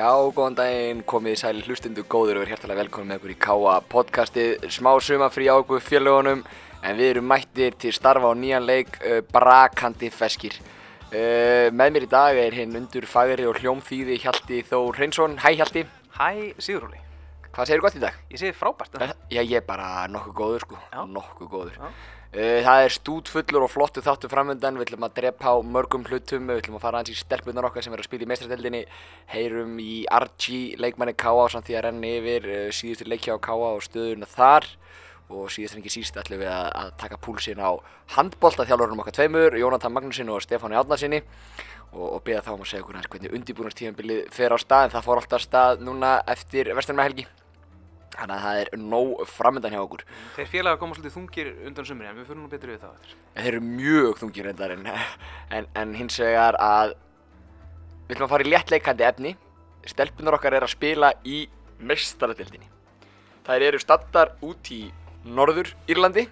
Já, góðan daginn, komið í sæli hlustundu góður og er hjertalega velkomin með okkur í Káa podcastið, smá sumafrí á okkur fjölugunum en við erum mættir til starfa á nýjan leik uh, Brakandi Feskir. Uh, með mér í dag er hinn undur fagri og hljómþýði Hjalti Þór Hreinsson. Hæ Hjalti, Hæ, Sigurúli. hvað segir gott í dag? Ég segi frábært. en- Já, ég er bara nokkuð góður sko, Já. nokkuð góður. Já. Uh, það er stútfullur og flottu þáttu framöndan, við ætlum að drepa á mörgum hlutum, við ætlum að fara hans í stelpunar okkar sem er að spila í meistradeldinni, heyrum í Archie, leikmanni K.A. samt því að renna yfir uh, síðustu leikja á K.A. og stöðuna þar og síðast en ekki síst ætlum við að, að taka púlsinn á handbolta þjálfurum okkar tveimur, Jónatan Magnúsin og Stefáni Átnarsinni og, og beða þá um að segja okkur hans hvernig undirbúinastíðanbilið fer á stað en það fór alltaf af stað núna eftir Vesternmahelgi. Þannig að það er nóg framöndan hjá okkur. Þeir félagar koma svolítið þungir undan sumri en við fyrir nú betur við það eftir. Þeir eru mjög þungir reyndar en, en, en hins vegar að við ætlum að fara í léttleikandi efni. Stelpunar okkar er að spila í mestaradildinni. Þær eru stattar út í Norður Írlandi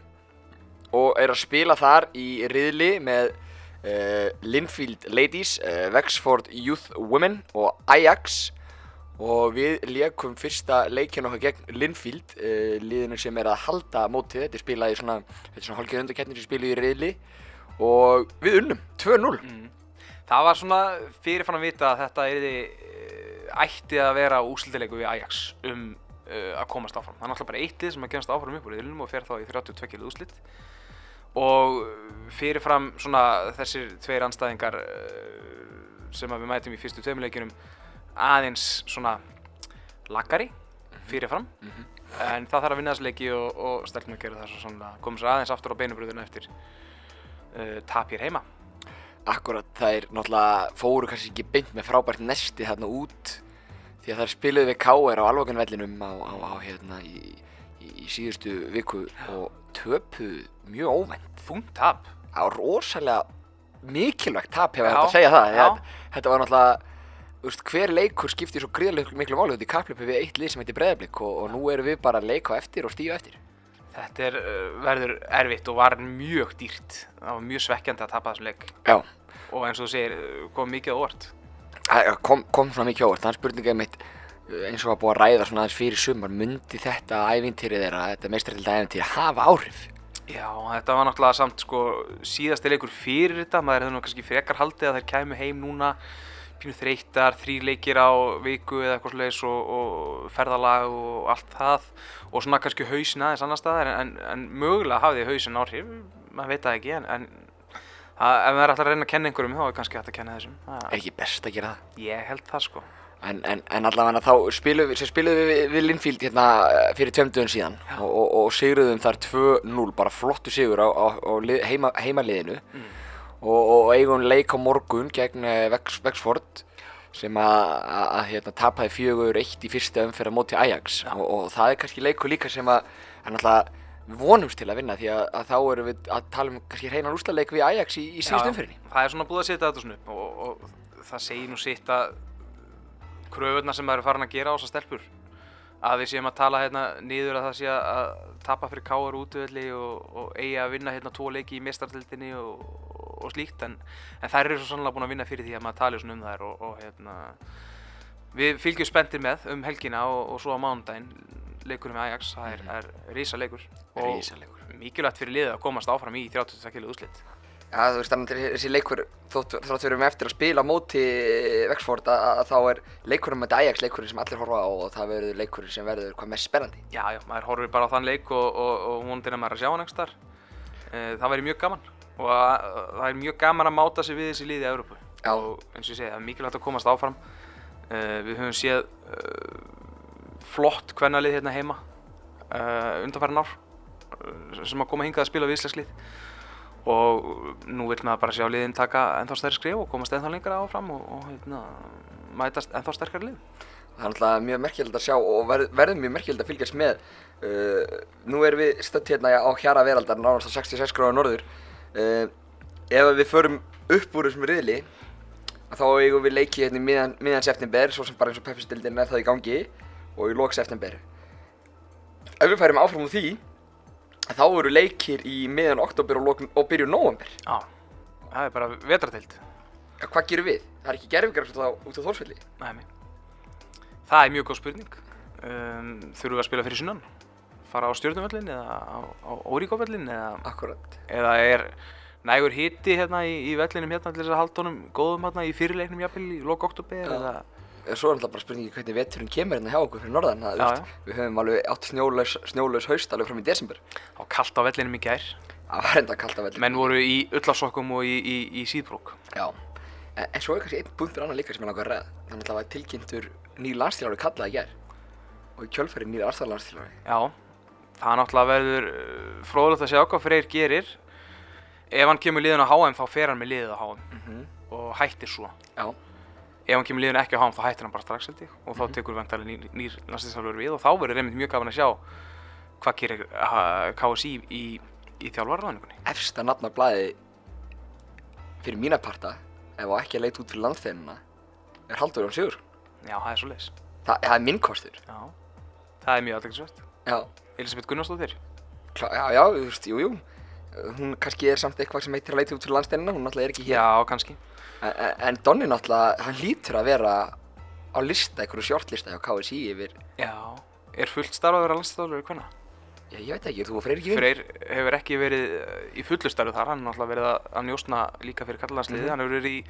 og eru að spila þar í riðli með uh, Linfield Ladies, uh, Wexford Youth Women og Ajax og við leikum fyrsta leikin okkar gegn Linfield uh, liðinu sem er að halda mótið þetta er spilað í svona, svona hálfgeð undarkeppnir sem spiluð í riðli og við unnum 2-0 Mm. Það var svona fyrirfann að vita að þetta erði uh, ætti að vera úsildilegu við Ajax um uh, að komast áfram. Það er náttúrulega bara eitt lið sem að kemast áfram upp úr riðlunum og fer þá í 32 lið úslit. Og fyrirfram svona þessir tveir anstæðingar sem að við mætum í fyrstu tveimileikinum aðeins svona laggari fyrirfram. Mhm. En það þarf að vinna þessu leiki og, og stelpum að gera það svo svona komum sér aðeins aftur á beinubröðuna eftir uh, tap hér heima. Akkurat, það er náttúrulega fóru kannski ekki beint með frábært nesti þarna út því að það spiluðu við K.R. á alvokanvellinum á, á, á hérna í, í, í síðustu viku og töpuðu mjög óvænt. Þungt tap. Það var rosalega mikilvægt tap hefur Já, hægt að segja það. já. Þetta, þetta var náttúrulega, veist, hver leikur skiptir svo gríðarlega miklu máli út í kaplöpu við eitt lið sem heitir Breiðablík og, og nú erum við bara að leika eftir og stíu eftir. Þetta er, uh, verður erfitt og var mjög dýrt. Það var mjög svekkjandi að tapa þessum leik. Já, Og eins og þú segir, uh, kom mikið það kom, kom svona mikið ávart. Þannig spurninga mitt eins og að búa að ræða svona aðeins fyrir sumar, myndi þetta ævintýri þeirra, þetta meistrætilda ævintýri hafa áhrif? Já, þetta var náttúrulega samt sko síðasti leikur fyrir þetta. Maður hefði nú kannski frekar haldið að þær kæmu heim núna pínu þreytar, þrý leikir á viku eða eitthvað slags og, og ferðalag og allt það og svona kannski hausin aðeins annar staðar en, en mögulega hafði hausin áhrif, maður veit það ekki en, en að, ef maður er alltaf að reyna að kenna einhverjum þá er kannski hægt að kenna þessum. Er ekki best að gera það? ég held það sko. En, en, en allavega þá spilum við, spilum við, við Linfield hérna eh, fyrir tveimdugum síðan og, og, og sigruðum þar 2-0, bara flottu sigur á, á, á lið, heima, heimaliðinu Mm. Og, og eigum leik á morgun gegn eh, Vex, Vexford sem að, hérna, tapaði fjögur eitt í fyrsta umferð á móti Ajax og, og það er kannski leikur líka sem að, við vonumst til að vinna því að, að þá erum við að tala um kannski hreinan úrslaleik við Ajax í, í síðustu Já, umferðinni. Það er svona búið að setja þetta svona upp og, og það segir nú sitt að kröfurnar sem maður er farin að gera á þessar stelpur að við séum að tala hérna niður að það sé að- tapa fyrir káar útvöldi og, og eigi að vinna hérna tvo leiki í mestardildinni og, og slíkt en, en þær eru svo sannlega búin að vinna fyrir því að maður tali svona um þær og, og hérna við fylgjum spenntir með um helgina og, og svo á mánudaginn leikurinn með Ajax, það er, er risa leikur og mikilvægt fyrir liðið að komast áfram í 32 kilo úslit Já, þú veist, þannig að þessi leikur, þótt, við erum eftir að spila á móti Vexford, að, þá er leikurinn með Ajax leikurinn sem allir horfa á og það verður leikurinn sem verður hvað mest spennandi. Já, já, maður horfir bara á þann leik og, og, og vonandi er að maður að sjá hann einhvers þar. Það væri mjög gaman og að, það er mjög gaman að máta sig við þessi liði í Európu. Já. Og eins og ég segi, það er mikilvægt að komast áfram. Uh, við höfum séð uh, flott kvennalið hérna heima undanfæran ár sem að koma hingað að spila við Íslandslið og nú vil maður bara sjá liðin taka ennþá stærri skrif og komast ennþá lengra áfram og, og hérna, mætast ennþá sterkari lið. Það er náttúrulega mjög merkilegt að sjá og verð, verður mjög merkilegt að fylgjast með. Uh, nú erum við stödd hérna á Hjara Veraldar, nánast á 66 gráða norður. Uh, ef við förum upp úr þessum riðli, þá eigum við leiki hérna í miðjan, miðjan september, svo sem bara eins og Pepsi-dildin er það í gangi, og í lok september. Ef við færum áfram úr því, þá eru leikir í miðjan oktober og, og byrjun november. Já, það er bara vetratild. Ja, hvað gerum við? Það er ekki gerfingar út á, Þórsvelli. Nei. Það er mjög góð spurning. Um, þurfum við að spila fyrir sunnan? Fara á stjórnumvöllin eða á, á Óríkóvöllin eða, Akkurat. eða er nægur hitti hérna í, í vellinum hérna til þess að halda honum góðum hérna í fyrirleiknum jafnvel í lok oktober eða Svo er alltaf bara spurningi hvernig veturinn kemur hérna hjá okkur fyrir norðan. Það, Já, veist, Við höfum alveg átt snjólaus, snjólaus haust alveg fram í desember. á kallt á vellinum í gær. Það var enda kallt að velli. Menn voru í ullarsokkum og í, í, í síðbrók. Já. En, en svo er kannski einn punktur annar líka sem ég langar að ræða. Þannig að það var tilkynntur nýr landstýrjári kallaði í gær. Og í kjölfæri nýr aðstæðarlandstýrjári. Já, það náttúrulega verður uh, fróðilegt að sjá á HM á HM Mm -hmm. og hættir svo. Já. Ef hann kemur liðin ekki á HM þá hættir hann bara strax held ég og þá tekur vantarlega nýr, nýr landslýsálfur við og þá verður einmitt mjög gafan að sjá hvað gerir KSI í, í þjálfarraðningunni. Efsta nafn á blæði fyrir mína parta, ef á ekki að leita út fyrir landstæðinuna, er Haldur Jón Sigur. Já, það er svo leis. Það, það er minn kostur. Já, það er mjög aðeinsvært. Já. Elisabeth Gunnarsdóttir. Já, já, þú veist, jú, jú. Hún kannski er samt eitthvað sem heitir að leita út fyrir landstæðinuna, hún náttúrulega er ekki hér. Já, kannski. En, en- Donni náttúrulega, hann lítur að vera á lista, einhverju shortlista hjá KSI yfir, Já, er fullt starf að vera landslýsálfur í hvernig? já, ég veit ekki, þú og Freyr ekki við? Freyr hefur ekki verið uh, í fullu starfi þar, hann er náttúrulega verið að, njósna líka fyrir kallalandsliði, Mhm. hann hefur verið í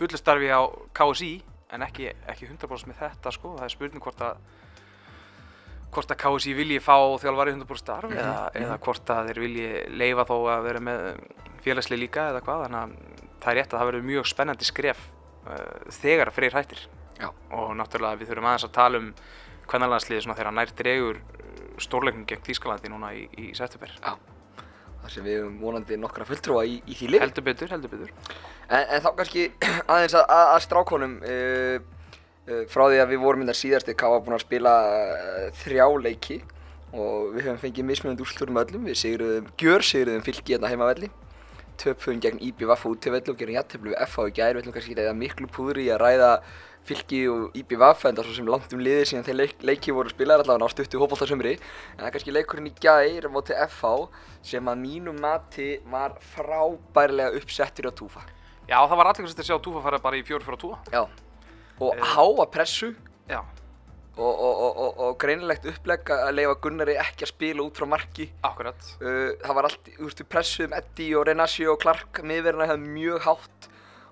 fullu starfi á KSI en ekki, ekki 100% með þetta sko, það er spurning hvort að hvort að KSI vilji fá þjálfari 100% starf Mhm, eða, mhm. eða hvort að þeir vilji leifa þó að vera með félagsli líka eða hvað, þannig að það er rétt að það verður mjög spennandi skref uh, þegar Freyr hættir Já. og náttúrulega við þurfum aðeins að tala um kvennalansliði þegar nær dregur stórleiknum gegn Þýskalandi núna í, í september. þar sem við höfum vonandi nokkra fulltrúa í, í því lið. Heldur betur, heldur betur. En, en þá kannski aðeins að, að, að strákonum uh, uh, frá því að við vorum innan síðasti Káa búin að spila uh, þrjá leiki og við höfum fengið mismunandi úrslutur með öllum. Við sigruðum, gjör sigruðum fylki hérna heimavelli. Töpum gegn IBVF og útivelli og gerum jætteflu við FH í gær. Við ætlum kannski að miklu púðri í að ræða fylki og það er svo sem langt um liðið síðan þeir leik, leiki voru spilaðir allavega á stuttu hópoltasumri. En það er kannski leikurinn í gær á móti FH sem að mínum mati var frábærlega uppsettur á túfa. Já, það var allir að sjá Túfa fara bara í 4-4-2. Já, og Eh. háa pressu Já, og, og, og, og, greinilegt upplegg að leifa Gunnari ekki að spila út frá marki. akkurat. Uh, það var allt, þú veist, við pressuðum Eddie og Renassi og Clark miðverðina hefði mjög hátt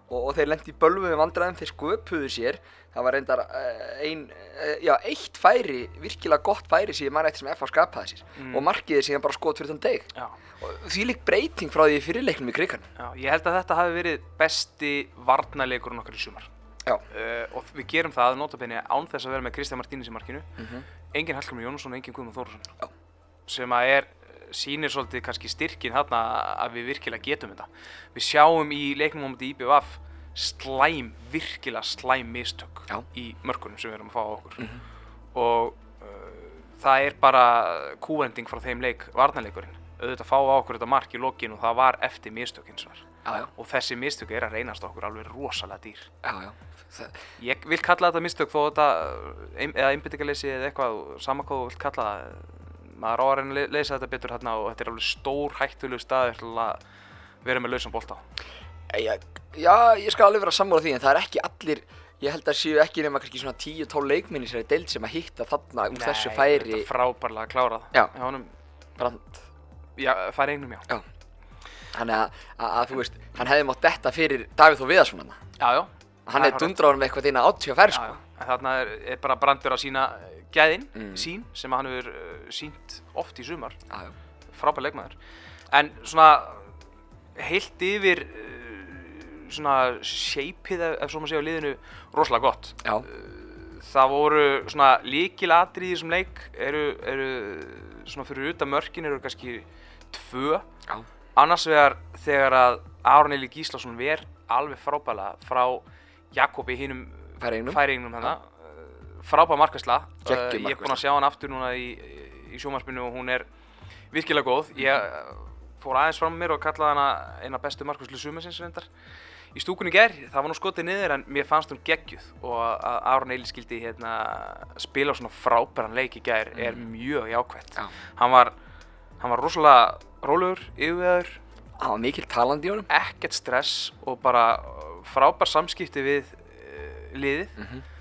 og, og þeir lendi í bölvum við vandræðum, þeir sköpuðu sér. Það var reyndar uh, ein, uh, já, eitt færi, virkilega gott færi sem ég man eftir sem FH skapaði sér Mm. og markiði síðan bara skot fyrir þann deg. Já. Og því lík breyting frá því fyrir leiknum í krigan. Já, ég held að þetta hafi verið besti varnarleikurinn okkar í sumar. Uh, og við gerum það notabenni án þess að vera með Kristján Martínis í markinu. Mm -hmm. Engin Hallgrimur Jónusson og engin Guðmund Þórusson. Já. Sem að er, sýnir svolítið kannski styrkin þarna að við virkilega getum þetta. Við sjáum í leiknum á móti IBVF slæm, virkilega slæm mistök Já. í mörkunum sem við erum að fá á okkur. Mhm. Og uh, það er bara kúvending frá þeim leik, varnarleikurinn. Auðvitað fá á okkur þetta mark í lokin og það var eftir mistök hins vegar. Já, já, Og þessi mistök er að reynast okkur alveg rosalega dýr. já, já. Það, Ég vil kalla þetta mistök þó þetta, eða einbyttingaleysi eða eitthvað, sama hvað þú vilt kalla það, maður á að reyna að le- leysa þetta betur hérna og þetta er alveg stór hættulegu staður til að vera með lausan bolta. Já, já, ég skal alveg vera sammála því en það er ekki allir, ég held að séu ekki nema kannski svona 10-12 leikminni sem er deild sem að hitta þarna úr þessu færi Þetta er frábærlega klárað. Já. Honum, brand. já, færi einum já. Já. Þannig að, að, að þú veist, hann hefði mátt detta fyrir Davíð Þó Viðarsson hann. Já, já. Hann Það er dundráður með eitthvað inn að 80 fær Já, sko. já. En þarna er, bara brandur að sína gæðin, Mm. sín, sem hann hefur uh, sínt oft í sumar. Já, já. frábær leikmaður en svona heilt yfir uh, svona shapeið ef, svo maður segja á liðinu rosalega gott Já, það voru svona líkilatri í þessum leik eru, eru svona fyrir utan mörkin eru kannski tvö já, annars vegar þegar að Aron Eli Gíslason ver alveg frábæla frá Jakobi hinnum færingnum hérna frábæð markasla Geggjum ég er búinn að sjá hann aftur núna í, í sjómarspinu og hún er virkilega góð. Ég eh, fór aðeins fram mér og kallaði hana eina bestu markvæslu sumarsins reyndar í stúkunni ger, það var nú skotið niður en mér fannst hún geggjuð og að Aron Eili skildi hérna spila svona frábæran leik í gær er mjög jákvætt. Já. hann var, hann var rosalega rólegur, yfirveður hann var mikil talandi í honum. ekkert stress og bara uh, frábær samskipti við uh, liðið. Mhm. og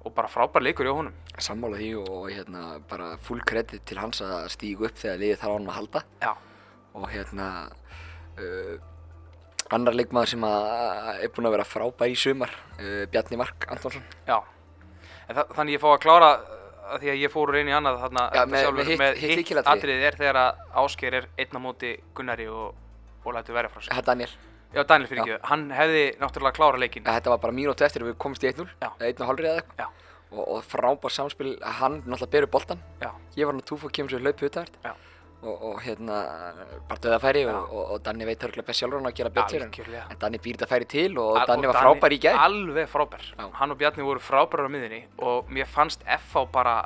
og bara frábær leikur hjá honum. Sammála því og hérna bara full credit til hans að stígu upp þegar liðið þarf á hann að halda. Já, og hérna uh, annar leikmaður sem að er búinn að vera frábær í sumar uh, Bjarni Mark Antonsson. Já. En þa þannig ég fá að klára að því að ég fór úr einu í annað þarna Já, þetta með- sjálfur, með hitt- hitt lykilatriði. atriðið er þegar að Ásgeir er einn á móti Gunnari og, og lætur verja frá sér. Það er Daniel. Já, Daniel fyrir ekki, hann hefði náttúrulega klára leikinn. Ja, þetta var bara mínúti eftir að við komumst í 1-0 Já. eða 1,5 eða eitthvað. Já. og, og frábær samspil. Hann náttúrulega berur boltan Já, ég var hann að túfa kemur sér hlaup utavert Já. Og, og hérna bara döðafæri Já. og, og, og Danni veit örgulega best sjálfur hann að gera betur en, algjörlega. en Danni býr þetta færi til og Al- Danni og var frábær í gær. Alveg frábær. Já. Hann og Bjarni voru frábærar á miðinni og mér fannst FH bara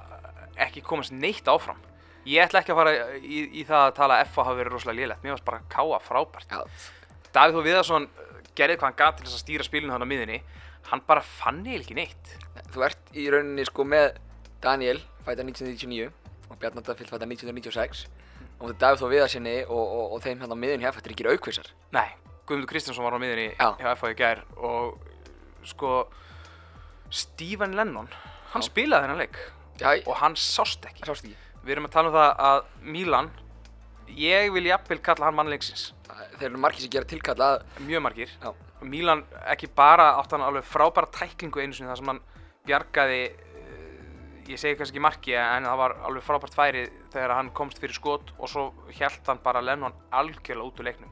ekki komast neitt áfram. Ég ætla ekki að fara í, í það að tala að FH hafi verið rosalega lélegt. Mér fannst bara Káa frábært. Já, Davíð Þór Viðarsson uh, gerði hvað hann gat til þess að stýra spilinu hann á miðinni Hann bara fann eiginlega ekki neitt. Þú ert í rauninni sko með Daniel fæta 1999 og Bjarni Daffill fæta 1996 og þetta Davíð þó viðarsinni og, og, og þeim hérna á miðun hér fættir ekki aukvisar Nei, Guðmundur Kristjánsson var á miðinni Já. hjá FH í gær og sko Stephen Lennon hann Já. spilaði þennan leik Já, og hann sást ekki sást ekki Við erum að tala um það að Milan ég vil jafnvel kalla hann mannleiksins Þeir eru margir sem gera tilkalla að mjög margir Já. Milan ekki bara átt hann alveg frábæra tæklingu einu sinni þar sem hann bjargaði ég segi kannski ekki marki en það var alveg frábært færi þegar hann komst fyrir skot og svo hjælt hann bara Lennon algjörlega út úr leiknum.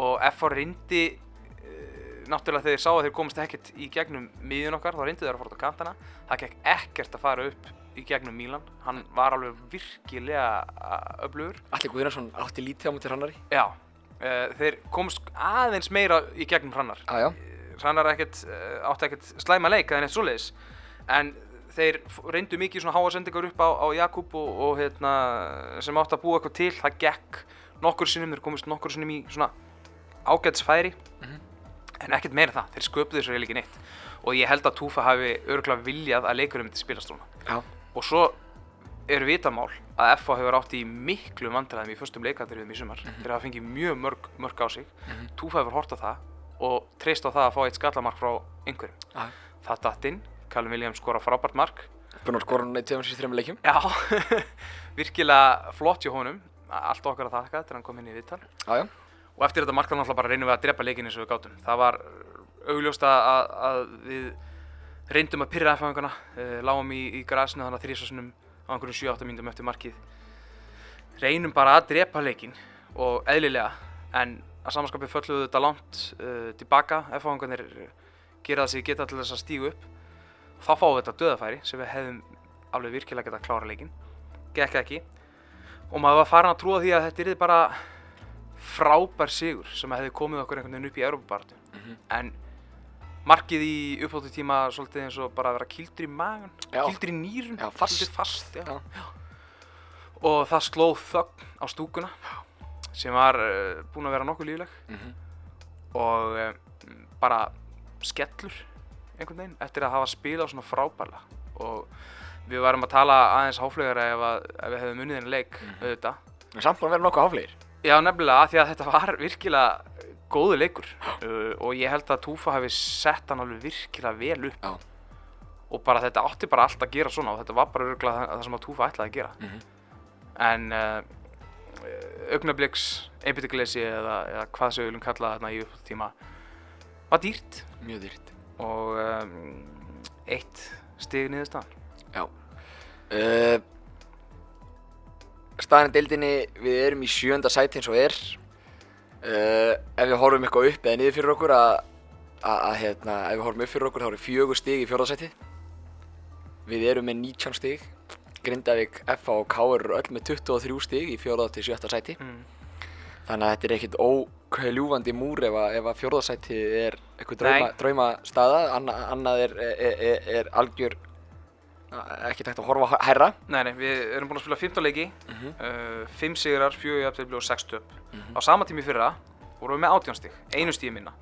Og FH reyndi uh, náttúrulega þegar þeir sá að þeir komast ekkert í gegnum miðjun okkar þá reyndu þeir að fóra út á kantana. Það gekk ekkert að fara upp í gegnum Milan. Hann var alveg virkilega uh, öflugur. Allir Guðnarsson átti lítið á mútið hrannari. Já, uh, þeir komst aðeins meira í gegnum hrannar. Já, Hrannar ekkert, uh, átti ekkert slæma leik eða neitt svoleiðis. En þeir reyndu mikið svona háa sendingar upp á, á Jakub og, og hérna, sem átti að búa eitthvað til það gekk nokkur sinnum, þeir komist nokkur sinnum í svona ágæts færi Mhm. en ekkert meira það, þeir sköpuðu þessu eiginlega ekki neitt. Og ég held að Túfa hafi örgulega viljað að leikurum myndi spilast svona já, og svo er vitamál að FH hefur átt í miklu vandræðum í förstum leikandriðum í sumar. Þeir hafa fengið mjög mörg, mörg á sig. Mhm. Túfa hefur hort á það og treyst á það að fá eitt skallamark frá einhverjum. Já. Það datt inn, Callum Williams skora frábært mark. Búinn að skora hann í tveim sér þreim leikjum. Já, virkilega flott hjá honum. Allt okkar að þakka þegar hann kom inn í viðtal. Já, já, og eftir þetta mark þá náttúrulega bara reynum við að drepa leikin eins og við gátum. Það var augljóst að, að, við reyndum að pyrra F-fangana uh, lágum í, í grasinu þannig að þrísasunum á einhverjum 7-8 mínútum eftir markið. Reynum bara að drepa leikin og eðlilega. En að samanskapið fölluðu þetta langt uh, tilbaka F-fanganir gera það sig geta til þess að stígu upp þá fáum við þetta döðafæri sem við hefðum alveg virkilega getað að klára leikin gekk ekki og maður var farin að trúa því að þetta yrði bara frábær sigur sem hefði komið okkur einhvern veginn upp í Európa-baratu Mhm. en markið í uppáttu tíma svolítið eins og bara að vera kýldur í magan Já. kýldur í nýrun Já, fast. já. Já. og það slóð þögn á stúkuna sem var uh, búin að vera nokkuð lífleg Mhm. og uh, bara skellur einhvern veginn eftir að hafa spilað svona frábærlega. Og við varum að tala aðeins háflegara ef, að, ef við hefðum unnið þennan leik Mhm. auðvitað. En samt búinn að vera nokkuð áflegir Já, nefnilega, af því að þetta var virkilega góðu leikur. Uh, og ég held að Túfa hafi sett hann alveg virkilega vel upp. Já. og bara þetta átti bara allt að gera svona og þetta var bara örgulega það, sem að Túfa ætlaði að gera. Mhm. en uh, augnabliks einbyttigleysi eða, eða hvað sem við viljum kalla þarna í upptíma var dýrt. Mjög dýrt og um, eitt stig niðurstaðan Já. Uh, Staðan deildinni, við erum í sjönda sæti eins og er. Uh, Ef við horfum eitthvað upp eða niður fyrir okkur að hérna, ef við horfum upp fyrir okkur þá eru fjögur stig í fjórðasæti Við erum með 19 stig. Grindavík, FA og K eru öll með 23 stig í fjórða til sjötta sæti. Mm. Þannig að þetta er ekkert ókljúfandi múr ef að, að fjórðasæti er eitthvað drauma, Nei. drauma staða Anna, annað er, er, er, algjör ekki tægt að horfa hærra Nei, nei, við erum búin að spila 15 leiki mm -hmm. uh, 5 sigrar, 4 jafntefli og 6 töp Mhm. á sama tími fyrra vorum við með 18 stig, einu stíði minna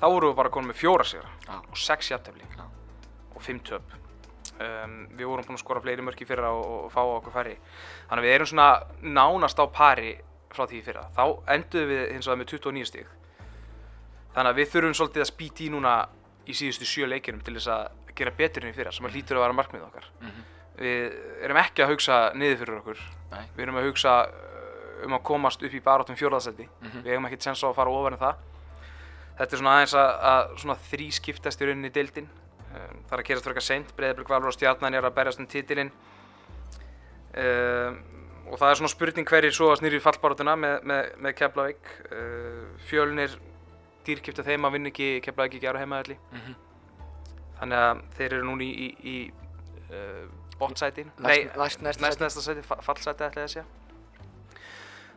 þá vorum við bara konum með 4 sigra Já. og 6 jafntefli Já. og 5 töp um, við vorum búin að skora fleiri mörk í fyrra og, og fá okkur færri þannig að við erum svona nánast á pari frá því fyrra. Þá enduðum við hins vegar með 29 stig. Þannig að við þurfum svolítið að spýta í núna í síðustu sjö leikinum til þess að gera betur enn í fyrra sem að hlýtur að vera markmið okkar. Mhm. við erum ekki að hugsa niður fyrir okkur. Nei. við erum að hugsa uh, um að komast upp í barátum fjórðarsæti. Mhm. við eigum ekkert sens á að fara ofar en það. Þetta er svona aðeins að, að svona þrí skiptast í rauninni deildin. Um, það er að gerast fyrir eitthvað seint. Breiðablík Valur og Stjarnan er að berjast um titilinn. Um, og það er svona spurning hverjir svo að snýri fallbarátuna með, með, með Keflavík uh, fjölnir dýrkipta þeim að vinna ekki Keflavík ekki ára heimaðalli Mhm. þannig að þeir eru núna í, í, í uh, bottsætin Næst- næst- næsta næst sæti. fallsæti ætla ég að segja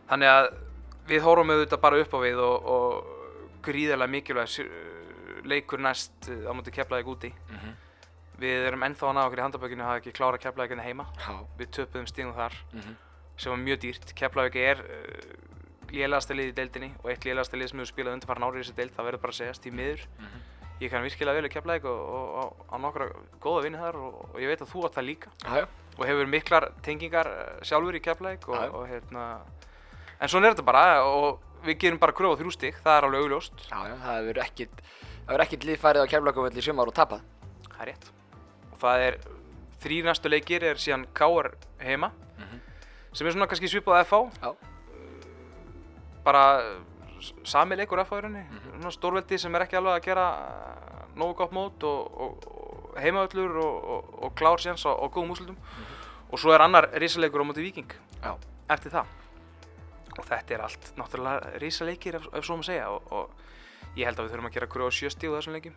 þannig að við horfum auðvitað bara upp á við og, og gríðarlega mikilvæg s- leikur næst á móti Keflavík úti Mhm. við erum ennþá að ná okkur í handabökinu að hafa ekki klára Keflavíkinu heima Já. við töpuðum stíðum þar Mhm. Sem var mjög dýrt Keflavík er uh, lélegasta lið í deildinni og eitt lélegasta lið sem hefur spilað undanfara árið í þessi deild það verður bara að segjast í miður Mhm. ég kann virkilega vel í Keflavík og, og, og á nokkra góða vinni þar og, og ég veit að þú átt það líka Já, já. og hefur miklar tengingar eh, sjálfur í Keflavík og, já. og hérna en svona er þetta bara og við gerum bara kröfu á þrjú stig, það er alveg augljóst Já, það hefur ekkit, það hefur ekkit lið farið á keflaugavöll í sumar og tapað. það er rétt og það er þrý næstu leikir er síðan Mhm. Sem er svona kannski svipað FH Já. bara s- sami leikur FH í rauninni Mhm. svona stórveldi sem er ekki alveg að gera eh, nógu gott mót og, og, og heimavöllur og, og, klár séns á, á góðum úslutum og svo er annar risaleikur á móti Víking Mhm. Já. eftir það og þetta er allt náttúrulega risaleikir ef, ef svo maður segja og, og ég held að við þurfum að gera kröðu sjösti úr þessum leikjum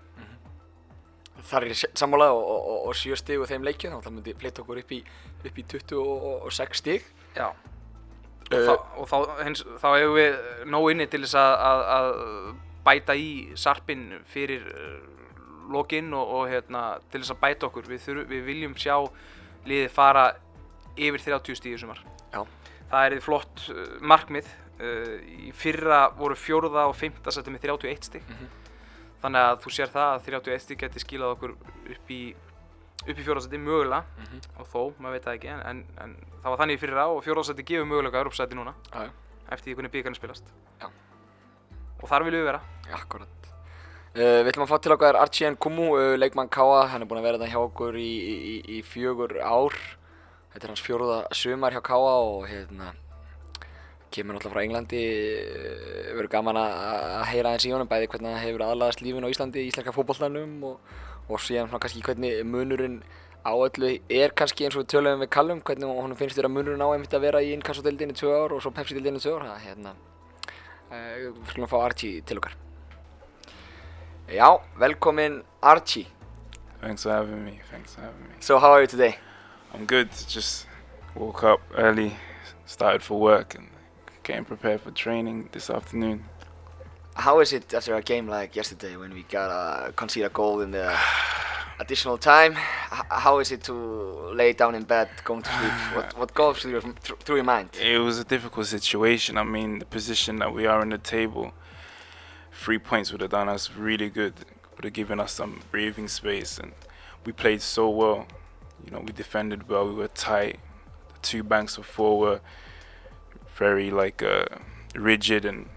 Það er sammála og, og, og, og 7 stig úr þeim leikjum, þá það myndi flytta okkur upp í, upp í 26 stig. Já. Uh, og, þá, og þá, hins, þá hefur við nóg inni til þess að, að, að bæta í sarpinn fyrir uh, lokinn og, og hérna, til þess að bæta okkur. Við, þurf, við viljum sjá liðið fara yfir 30 stíði sumar. Já. Það er flott uh, markmið. Uh, í fyrra voru fjórða og fymta settum með 31 stík. Mhm. Þannig að þú sér það að 31 stík geti skilað okkur upp í, upp í fjórða seti mögulega Mhm. og þó, maður veit það ekki, en, en, en það var þannig í fyrra og fjórðarsætti gefur möguleika að Europasætti núna já. eftir því hvernig byggarnir spilast. Já. Og þar viljum við vera. Akkurat. Uh, við ætlum að fá til okkar Archie Kumu, uh, leikmann Káa, hann er búinn að vera þetta hjá okkur í, í, í fjögur ár. Þetta er hans fjóruða sumar hjá Káa og hérna, kemur náttúrulega frá Englandi, uh, verður gaman að heyra aðeins í honum, bæði hvernig hann hefur aðlagast lífin á Íslandi, í íslenska fótbollanum og, og síðan svona kannski hvernig munurinn á öllu er kannski eins og við töluðum við Callum, hvernig honum finnst þér að munurinn á einmitt að vera í innkassodeildinni tvö ár og svo Pepsi-deildinni tvö ár, það hérna, uh, við skulum fá Archie til okkar. Já, velkomin Archie. Thanks for having me. Thanks for having me. So how are you today? I'm good. Just woke up early, started for work, and getting prepared for training this afternoon. How is it after a game like yesterday when we got a concede a goal in the additional time? H- how is it to lay down in bed, going to sleep? What what goes through your, thr- through your mind? It was a difficult situation. I mean, the position that we are in the table, three points would have done us really good. Would have given us some breathing space, and we played so well. You know, we defended well. We were tight. The two banks of four were very like uh, rigid, and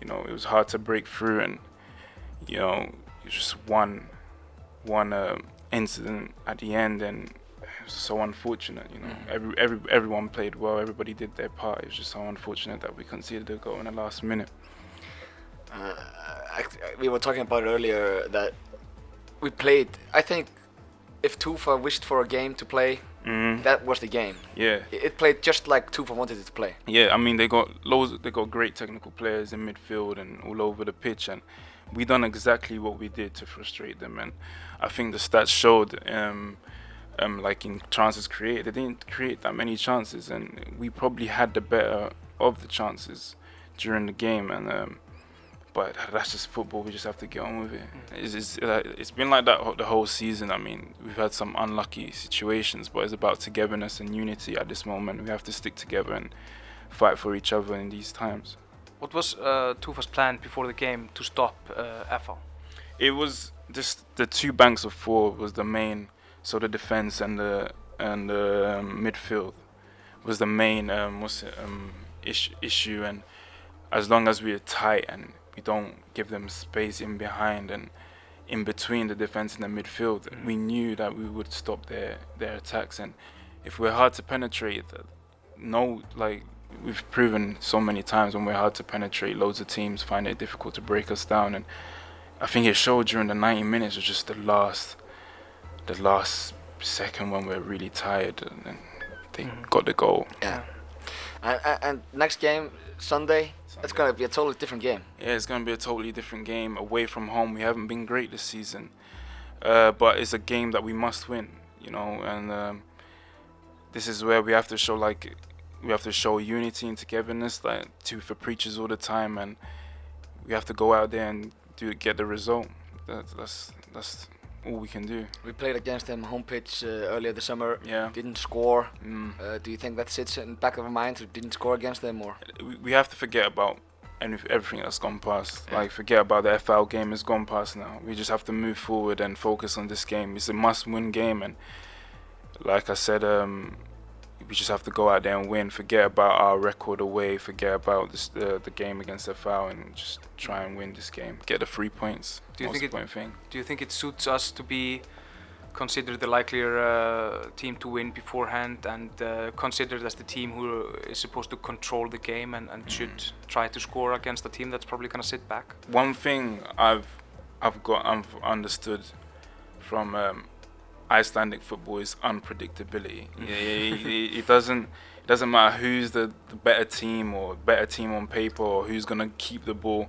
you know it was hard to break through. And you know, it was just one one uh, incident at the end, and it was so unfortunate. You know, Mhm. every every everyone played well. Everybody did their part. It was just so unfortunate that we conceded a goal in the last minute. Uh, we were talking about earlier that we played. I think if Tufa wished for a game to play, Mm, that was the game. yeah, It, it played just like Tufa wanted it to play. yeah. I mean, they got loads. They got great technical players in midfield and all over the pitch, and we done exactly what we did to frustrate them. And I think the stats showed. Um, um, like in chances created, they didn't create that many chances, and we probably had the better of the chances during the game. And um, but that's just football. We just have to get on with it. It's, it's, uh, it's been like that the whole season. I mean, we've had some unlucky situations, but it's about togetherness and unity at this moment. We have to stick together and fight for each other in these times. What was uh, Tufa's plan before the game to stop uh? It was just the two banks of four was the main, so the defense and the and the um, midfield was the main um, it, um, ish, issue. And as long as we're tight and we don't give them space in behind, and in between the defense and the midfield. Mhm. We knew that we would stop their their attacks, and if we're hard to penetrate, no, like we've proven so many times when we're hard to penetrate, loads of teams find it difficult to break us down, and I think it showed during the 90 minutes. Was just the last, the last second when we're really tired, and then they Mhm. got the goal. Yeah. And, and, and next game Sunday, it's gonna be a totally different game. Yeah, it's going to be a totally different game away from home. We haven't been great this season, uh, but it's a game that we must win, you know. And um, this is where we have to show like we have to show unity and togetherness, like two for preachers all the time, and we have to go out there and do get the result. That, that's that's all we can do. We played against them home pitch uh, earlier this summer. Yeah. Didn't score. Mm. Uh, do you think that sits in the back of our minds? We didn't score against them, or we, we have to forget about any, everything that's gone past. Yeah. Like forget about the FL game has gone past now. We just have to move forward and focus on this game. It's a must-win game, and like I said, um, we just have to go out there and win. Forget about our record away. Forget about this, uh, the game against FL, and just try and win this game. Get the three points. Do you Most think it- thing. Do you think it suits us to be considered the likelier uh, team to win beforehand and uh, considered as the team who is supposed to control the game and, and should try to score against a team that's probably going to sit back? one thing I've I've got I've understood from um, Icelandic football is unpredictability. It, it, it doesn't it doesn't matter who's the, the better team or better team on paper or who's gonna keep the ball.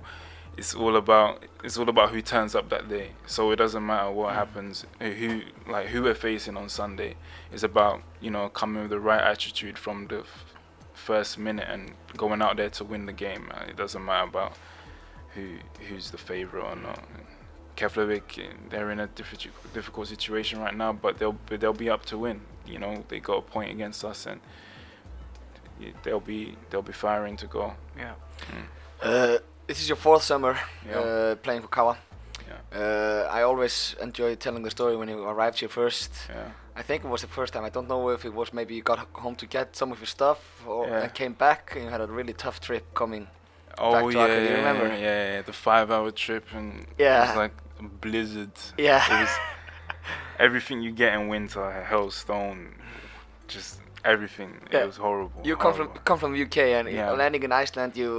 It's all about it's all about who turns up that day. So it doesn't matter what happens, who like who we're facing on Sunday. It's about you know coming with the right attitude from the f- first minute and going out there to win the game. Uh, It doesn't matter about who who's the favorite or not. Keflavik, they're in a difficult difficult situation right now, but they'll be, they'll be up to win. You know, they got a point against us, and they'll be they'll be firing to go. Yeah. uh, this is your fourth summer Yeah. uh, playing for Kawa. Yeah. Uh, I always enjoy telling the story when you arrived here first. Yeah. I think it was the first time. I don't know if it was maybe you got home to get some of your stuff or Yeah. and came back and you had a really tough trip coming. Oh Back to yeah, Accra, do you yeah, remember? yeah, yeah, the five-hour trip and it Yeah. was like a blizzard. Yeah. It was everything you get in winter, hailstone, just everything. Yeah. It was horrible. You come from come from the UK and Yeah. landing in Iceland, you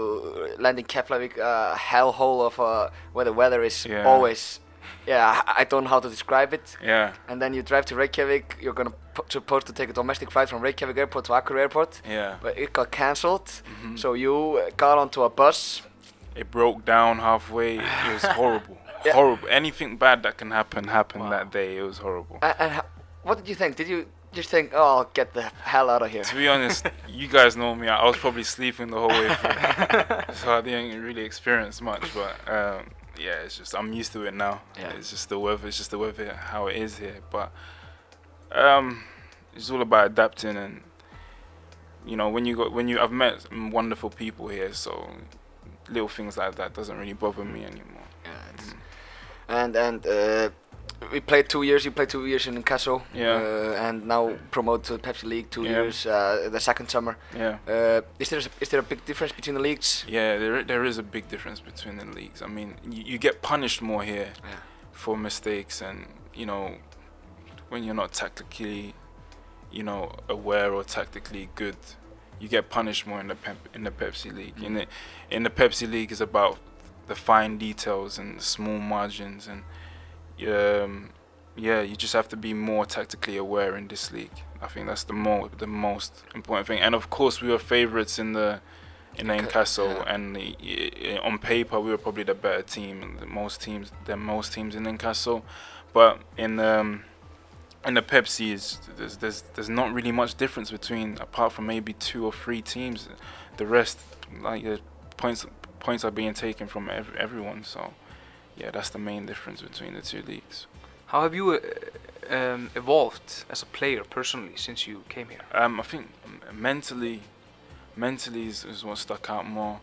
land in Keflavik, a hellhole of uh, where the weather is Yeah. always. Yeah, I- don't know how to describe it. Yeah, And then you drive to Reykjavik. You're gonna supposed to take a domestic flight from Reykjavik airport to Akureyri airport, yeah. but it got cancelled. Mhm. So you uh, got onto a bus. it broke down halfway. It was horrible. Yeah. Horrible. Anything bad that can happen happened Wow. that day. It was horrible. And, and what did you think? Did you just think, oh, I'll get the hell out of here? To be honest, you guys know me. I was probably sleeping the whole way through, so I didn't really experience much. But um, yeah, it's just I'm used to it now. Yeah. It's just the weather. It's just the weather how it is here. But um, it's all about adapting and you know when you got when you I've met wonderful people here, so little things like that doesn't really bother me anymore. Yeah, it's- and and uh, we played two years. You played two years in Newcastle. Yeah. Uh, and now promote to the Pepsi League two Yeah. years. Uh, the second summer. Yeah. Uh, is there is there a big difference between the leagues? Yeah, there there is a big difference between the leagues. I mean, you, you get punished more here Yeah. for mistakes, and you know, when you're not tactically, you know, aware or tactically good, you get punished more in the pep, in the Pepsi League. In the in the Pepsi League is about the fine details and the small margins, and um, yeah, you just have to be more tactically aware in this league. I think that's the more the most important thing. And of course, we were favorites in the in the Okay, yeah. and the, on paper we were probably the better team. the Most teams than most teams in Incasso, but in um, in the Pepsi is there's, there's there's not really much difference between apart from maybe two or three teams. The rest like uh, points points are being taken from ev- everyone. So yeah, that's the main difference between the two leagues. How have you uh, um, evolved as a player personally since you came here? Um, I think mentally, mentally is, is what stuck out more.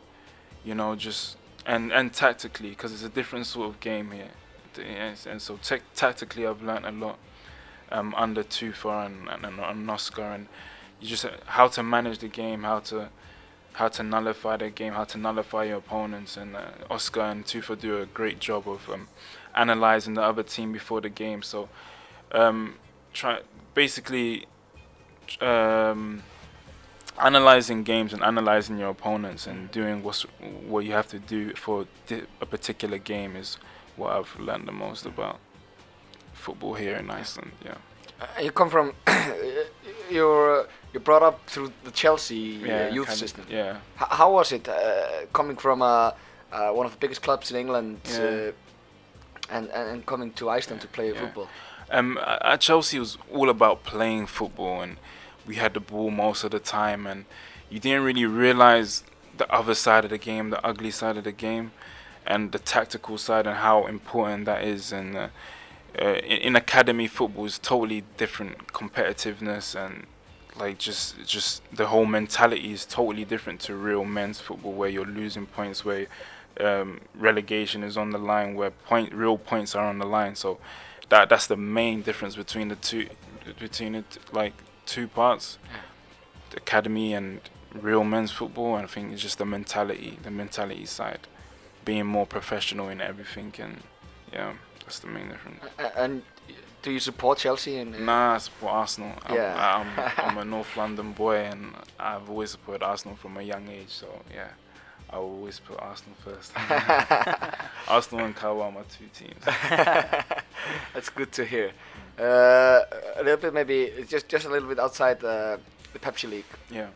You know, just and and tactically because it's a different sort of game here. And so tec- tactically, I've learned a lot um, under Tufa and, and, and, and Oscar, and you just uh, how to manage the game, how to how to nullify their game, how to nullify your opponents. And uh, Oscar and Tufa do a great job of um, analyzing the other team before the game. So, um, try basically um, analyzing games and analyzing your opponents and doing what's what you have to do for a particular game is what I've learned the most about football here in Iceland. Yeah. Uh, you come from you're uh, you're brought up through the Chelsea uh, Yeah. youth kind of- system. Yeah. H- how was it uh, coming from uh, uh, one of the biggest clubs in England Yeah. uh, and, and and coming to Iceland to play football? Um, at Chelsea it was all about playing football, and we had the ball most of the time, and you didn't really realize the other side of the game, the ugly side of the game, and the tactical side, and how important that is. And uh, in, in academy football is totally different competitiveness and like just just the whole mentality is totally different to real men's football where you're losing points where um, relegation is on the line where point real points are on the line. So that that's the main difference between the two between it like two parts the academy and real men's football. And I think it's just the mentality the mentality side being more professional in everything and yeah that's the main difference and do you support Chelsea? And uh, Nah, I support Arsenal. I'm, Yeah. I'm, I'm a North London boy, and I've always supported Arsenal from a young age. So yeah, I will always put Arsenal first. Arsenal and Kawa are my two teams. That's good to hear. Uh, a little bit, maybe just just a little bit outside uh, the Pepsi League, Yeah,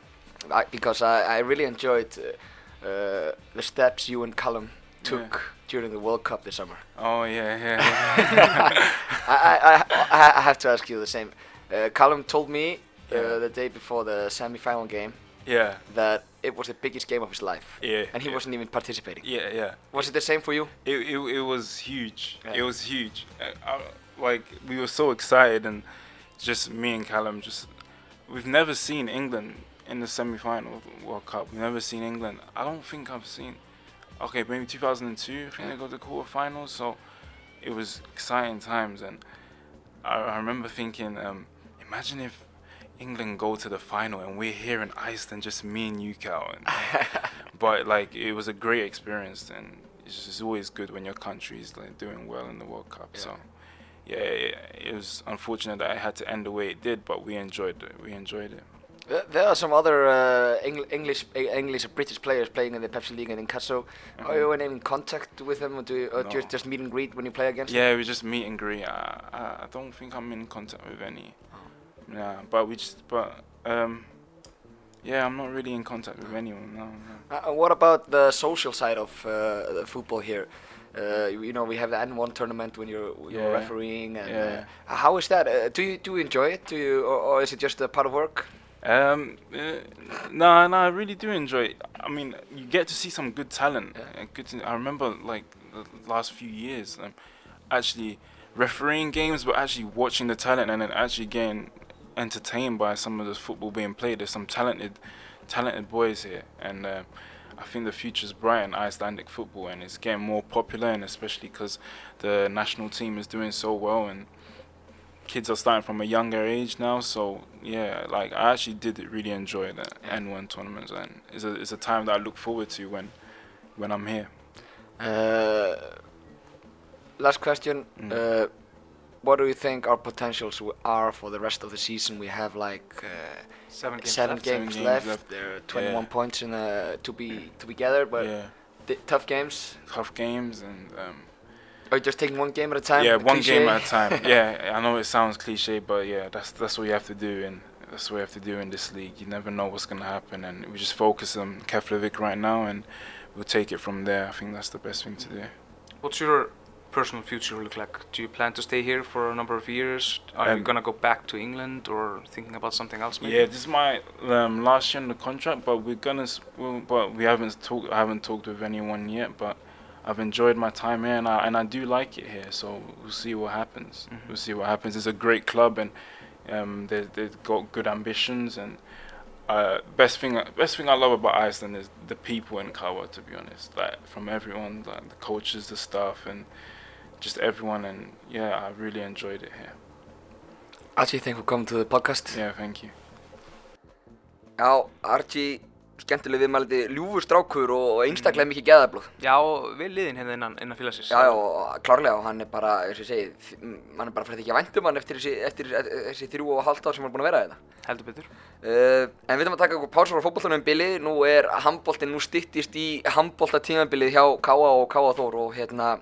I, because I, I really enjoyed uh, uh, the steps you and Callum took during the World Cup this summer. Oh yeah, yeah. yeah. I, I, I, I have to ask you the same. Uh, Callum told me uh, Yeah. the day before the semi-final game yeah, that it was the biggest game of his life, yeah. and he yeah. wasn't even participating. Yeah, yeah. Was it the same for you? It, it, it was huge. Yeah. It was huge. Uh, I, like we were so excited, and just me and Callum. Just we've never seen England in the semi-final World Cup. We've never seen England. I don't think I've seen. Okay, maybe 2002. I think they got to the quarterfinals. So it was exciting times, and I, I remember thinking, um, imagine if England go to the final and we're here in Iceland, just me and you, Cal. And, but like it was a great experience and it's just always good when your country is like doing well in the World Cup. Yeah. So yeah, it, it was unfortunate that I had to end the way it did, but we enjoyed it. We enjoyed it. There- are some other uh, Engl- English, uh, English, or British players playing in the Pepsi League and in Casso. Are you in contact with them, or do you, or No. just just meet and greet when you play against Yeah, we just meet and greet. I, I, don't think I'm in contact with any. Yeah, but we just but um yeah, I'm not really in contact with anyone. No, no. Uh, what about the social side of uh, the football here? Uh, you know, we have the N1 tournament when you're, when you're refereeing. And, Yeah. uh, how is that? Uh, do you do you enjoy it? Do you, or, or is it just a part of work? Um, uh, no, no, I really do enjoy it. I mean, you get to see some good talent. Yeah. uh, Good. To, I remember like the last few years, um, actually refereeing games, but actually watching the talent and then actually getting entertained by some of the football being played. There's some talented, talented boys here, and uh, I think the future's bright in Icelandic football, and it's getting more popular, and especially because the national team is doing so well and kids are starting from a younger age now. So yeah, like I actually did really enjoy the Yeah. N1 tournaments, and it's a it's a time that I look forward to when when I'm here. Uh, last question. Mm. Uh, what do you think our potentials are for the rest of the season? We have like uh, Seven games seven left. games, Seven games left. There are 21 Yeah. points in uh, to be to be gathered, but yeah, tough games. tough games and. Um, Are you just taking one game at a time? yeah, The one game at a time. yeah, I know it sounds cliche, but yeah, that's that's what you have to do, and that's what you have to do in this league. You never know what's gonna happen, and we just focus on Keflavik right now, and we'll take it from there. I think that's the best thing to do. What's your personal future look like? Do you plan to stay here for a number of years? Are you Um, gonna go back to England or thinking about something else? Maybe? Yeah, this is my um, last year in the contract, but we're gonna, s- we'll, but we haven't talked. I haven't talked with anyone yet, but I've enjoyed my time here, and I and I do like it here. So we'll see what happens. Mhm. We'll see what happens. It's a great club, and um, they they've got good ambitions, and uh, best thing best thing I love about Iceland is the people in Kawa. To be honest, like from everyone, like the coaches, the staff, and just everyone, and yeah, I really enjoyed it here. Archie, thank you for coming to the podcast. Yeah, thank you. Já, Archie skemmtileg viðmælandi ljúfur strákur og einstaklega mikið geðablóð. Já, vel liðin hérna innan, innan félagsins. Já, já, klárlega og hann er bara, eins og ég segi, hann er bara fyrir ekki að væntum hann eftir þessi, eftir þessi þrjú og hálft ár sem hann er búin að vera þetta. Heldur betur. Uh, en við ætlum að taka okkur pásar á fótbolltunum um bili, nú er handbóltinn, nú styttist í handbóltatímabilið hjá Káa og Káa Þór og hérna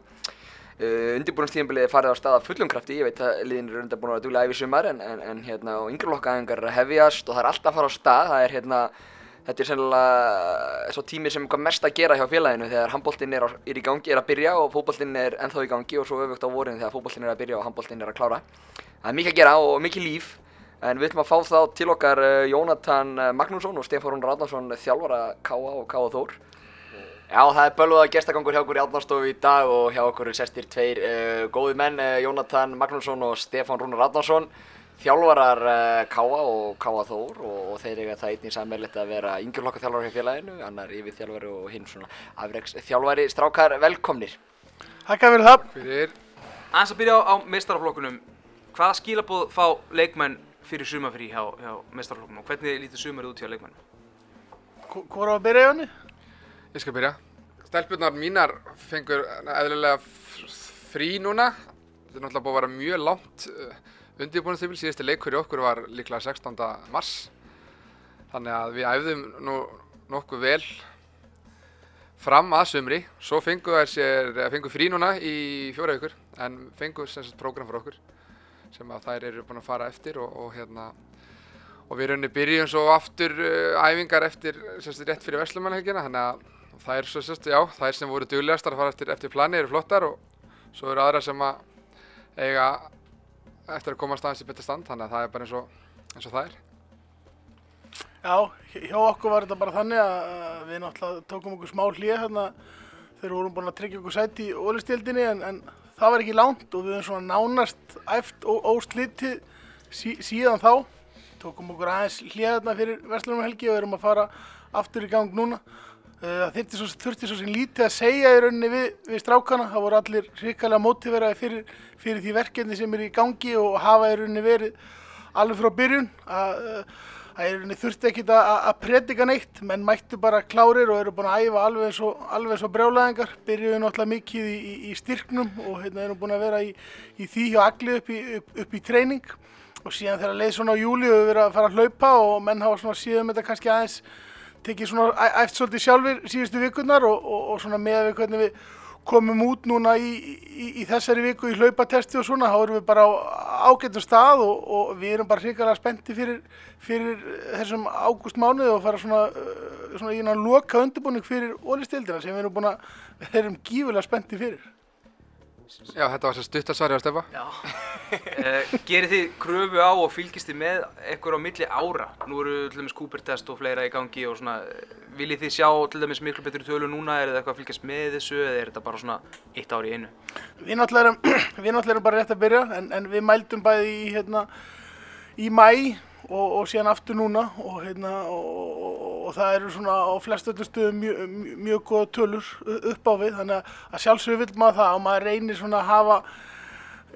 uh, undirbúinstímabilið er farið á stað af fullum krafti, ég veit að liðin eru undir búin að vera duglega æfi sumar en, en, en hérna og yngri lokkaðingar er að hefjast og það er alltaf að fara á stað, það er hérna Þetta er sennilega svo tími sem mest að gera hjá félaginu þegar handbóltinn er, er í gangi, er að byrja og fótbóltinn er ennþá í gangi og svo öfugt á vorin þegar fótbóltinn er að byrja og handbóltinn er að klára. Það er mikið að gera og mikið líf en við ætlum að fá þá til okkar uh, Jónatan uh, Magnússon og Stefán Rún Radnarsson þjálfara Káa og Káa Þór. Já, það er bölvað að gestagangur hjá okkur í Átnarstofu í dag og hjá okkur sestir tveir uh, góði menn, Jónatan Magnússon og Stefán Rún Radnarsson þjálfarar uh, Káa og Káa Þór og, og þeir eiga það einnig sammeilegt að vera yngjurlokka þjálfari hjá félaginu, annar yfir þjálfari og hinn svona afreiks þjálfari. Strákar, velkomnir. Takk fyrir það. Fyrir Aðeins að byrja á, á meistaraflokkunum. Hvaða skilaboð fá leikmenn fyrir sumafrí hjá, hjá meistaraflokkunum og hvernig lítur sumarið út hjá leikmenn? Hvor á að byrja Jóni? Ég skal byrja. Stelpurnar mínar fengur eðlilega frí núna. Þetta er náttúrulega búið að vera mjög langt undirbúinastífil. Síðusti leikur í okkur var líklega 16. mars. Þannig að við æfðum nú nokkuð vel fram að sumri. Svo fengu þær sér, fengu frí núna í fjóra vikur. En fengu sem sagt prógram fyrir okkur sem að þær eru búin að fara eftir og, og hérna og við rauninni byrjum svo aftur uh, æfingar eftir sérst, rétt fyrir Vestlumannhelgina þannig að er svo sérst, já, það er sem voru duglegastar að fara eftir, eftir plani eru flottar og svo eru aðra sem að eiga eftir að komast aðeins í betur stand þannig að það er bara eins og, eins og það er Já, hjá okkur var þetta bara þannig að við náttúrulega tókum okkur smá hlýja hérna þegar við vorum búin að tryggja okkur sæti í ólistildinni en, en það var ekki langt og við höfum svona nánast æft og óslitið sí, síðan þá. Tókum okkur aðeins hlýja hérna fyrir Vestlunum helgi og erum að fara aftur í gang núna. Eh, Það þurfti svo, þurfti svo sem lítið að segja í rauninni við, við strákana. Það voru allir hrikalega mótiveraði fyrir, fyrir því verkefni sem er í gangi og hafa í rauninni verið alveg frá byrjun. Að, eh, Það er rauninni þurfti ekkit að, að- predika neitt, menn mættu bara klárir og eru búin að æfa alveg og, alveg og brjálæðingar. Byrjuðu náttúrulega mikið í, í, í styrknum og hérna erum búin að vera í, í því hjá allir upp upp, upp í treyning. Og síðan þegar leið svona á júli við verið að fara að hlaupa og menn hafa svona síðan þetta kannski aðeins tekið svona æft svolítið sjálfur síðustu vikurnar og, og, og svona með við hvernig við komum út núna í, í, í þessari viku í hlaupatesti og svona, þá erum við bara á ágættum stað og, og við erum bara hrikalega spennti fyrir, fyrir þessum ágústmánuði og fara svona, svona í náttúrulega loka undirbúning fyrir ólistildina sem við erum búin að, við erum gífulega spennti fyrir. Já, þetta var sér stuttasvari á Stefa Já. uh, gerir þið kröfu á og fylgist þið með eitthvað á milli ára? Nú eru til dæmis Cooper-test og fleira í gangi og svona, eh, viljið þið sjá til dæmis miklu betri tölu núna, er það eitthvað að fylgjast með þessu eða er þetta bara svona eitt ár í einu? Við náttúrulega erum, við náttúrulega erum bara rétt að byrja en, en við mældum bæði í, hérna, í mæ og, og síðan aftur núna og, hérna, og, og, og það eru svona á flestu öllu stöðum mjög, mjög, góða tölur upp á við þannig að, sjálfsögur vil maður það og maður reynir svona að hafa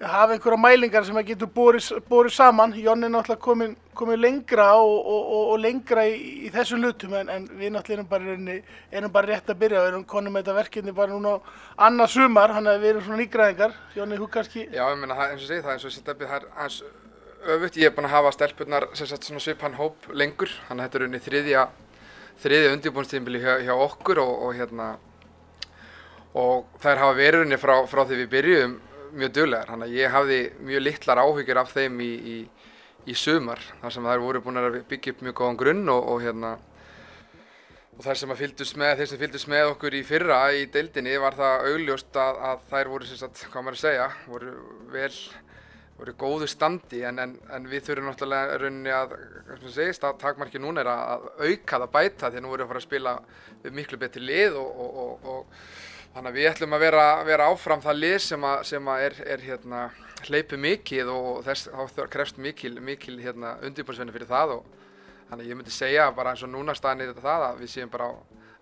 hafa einhverja mælingar sem að getur borið, saman. Jonni er náttúrulega komin, komin lengra og, og, og, og lengra í, í þessum hlutum en, en við náttúrulega erum bara, rétt að byrja og erum konum með þetta verkefni bara núna á annað sumar, þannig að við erum svona nýgræðingar. Jonni, þú kannski... Já, ég meina, eins og segi það, eins og Steffi, það er aðeins öfugt. Ég er búinn að hafa svona svipan hóp lengur, þannig að þetta er unni þriðja, þriðja undirbúinstímbili hjá, hjá okkur og, og hérna, og þær hafa verið unni frá, frá því við byrjuðum mjög duglegar, þannig að ég hafði mjög litlar áhyggjur af þeim í, í, í sumar, þar sem þær voru búin að byggja upp mjög góðan grunn og, og hérna, þær sem fylgdust með, þeir sem fylgdust með okkur í fyrra í deildinni var það augljóst að, að þær voru sagt, hvað maður að segja, voru vel, voru góðu standi en, en, en við þurfum náttúrulega rauninni að, hvað sem segist, að takmarki núna er að, auka það bæta því að nú vorum við að fara að spila við miklu betri lið og, og, og, og þannig að við ætlum að vera, vera áfram það lið sem að, sem að er, er hérna, hleypu mikið og þess, þá krefst mikil, mikil hérna, undirbúinsvenni fyrir það og Þannig að ég myndi segja bara eins og núna staðan í þetta það að við séum bara á,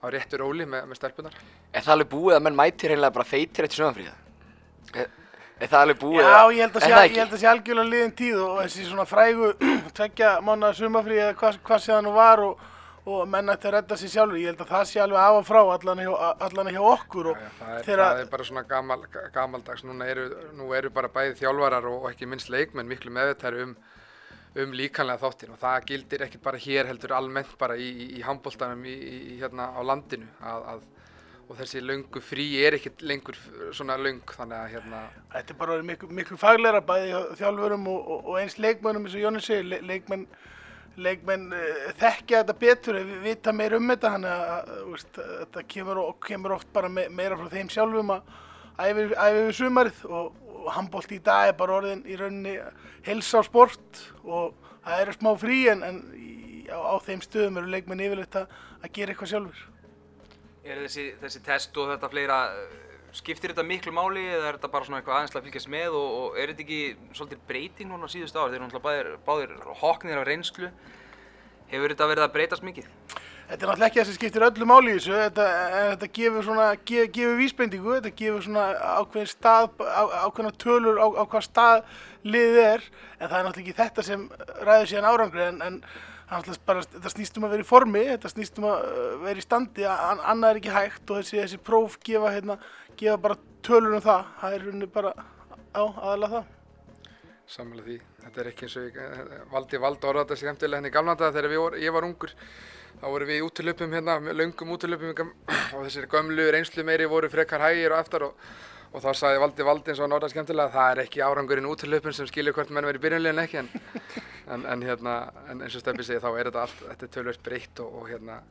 á réttu róli með, með stelpunar. Er það alveg búið að menn mætir reynilega bara feitir eftir sögumfríða? Er, er það alveg búið? Já, ég held að er sé, það ég held að sé algjörlega liðin tíð og þessi svona frægu tveggja mánuða sumafrí eða hvað, hvað sé það nú var og, og menn ætti að redda sér sjálfur. Ég held að það sé alveg af og frá allan hjá, allan hjá okkur og Já, það, er, þegar- það er bara svona gamal, ga- gamaldags, núna eru, nú eru bara bæði þjálfarar og, og ekki minnst leikmenn miklu meðvitæri um, um líkanlega þáttin og það gildir ekki bara hér heldur almennt bara í, í, í handbóltanum í, í, í hérna á landinu að, að, og þessi löngu frí er ekki lengur svona löng þannig að hérna, Þetta er bara miklu, miklu fagleira bæði þjálfurum og, og, og eins leikmönnum eins og Jóni segir, le, leikmenn, leikmenn uh, þekkja þetta betur við vita meira um þetta þannig að, veist, þetta kemur, kemur oft bara me, meira frá þeim sjálfum að æfi, við sumarið og, og handbólt í dag er bara orðin í rauninni helsa á sport og það eru smá frí en, en á, á þeim stöðum eru leikmenn yfirleitt að, að gera eitthvað sjálfur. Er þessi, þessi test og þetta fleira, eh, skiptir þetta miklu máli eða er þetta bara svona eitthvað aðeins til að fylgjast með og, og er þetta ekki svolítið breyting núna á síðustu ár? Þeir eru náttúrulega báðir, báðir hoknir af reynslu. Hefur þetta verið að breytast mikið? Þetta er náttúrulega ekki það sem skiptir öllu máli í þessu, þetta, þetta gefur svona, gef, gefur vísbendingu, þetta gefur svona ákveðin stað, á, ákveðina tölur á, á hvað stað liðið er, en það er náttúrulega ekki þetta sem ræður síðan árangri, en, en bara, þetta snýst um að vera í formi, þetta snýst um að uh, vera í standi, an, annað er ekki hægt og þessi, þessi próf gefa, hérna, gefa bara tölur um það, það er rauninni bara, á, aðalega það. sammála því. Þetta er ekki eins og ég, eh, valdi valdi orða þetta skemmtilega henni í gamla daga þegar vor, ég var ungur. Þá vorum við í útilöpum hérna, löngum útilöpum og þessir gömlu reynslu meiri voru frekar hægir og eftir og, og þá sagði Valdi Valdi eins og orðað skemmtilega það er ekki árangurinn útilöpun sem skilur hvort menn verið í byrjunlegin ekki en, en, en, hérna, en eins og Steppi segi þá er þetta allt, þetta er tölvöld breytt og, og hérna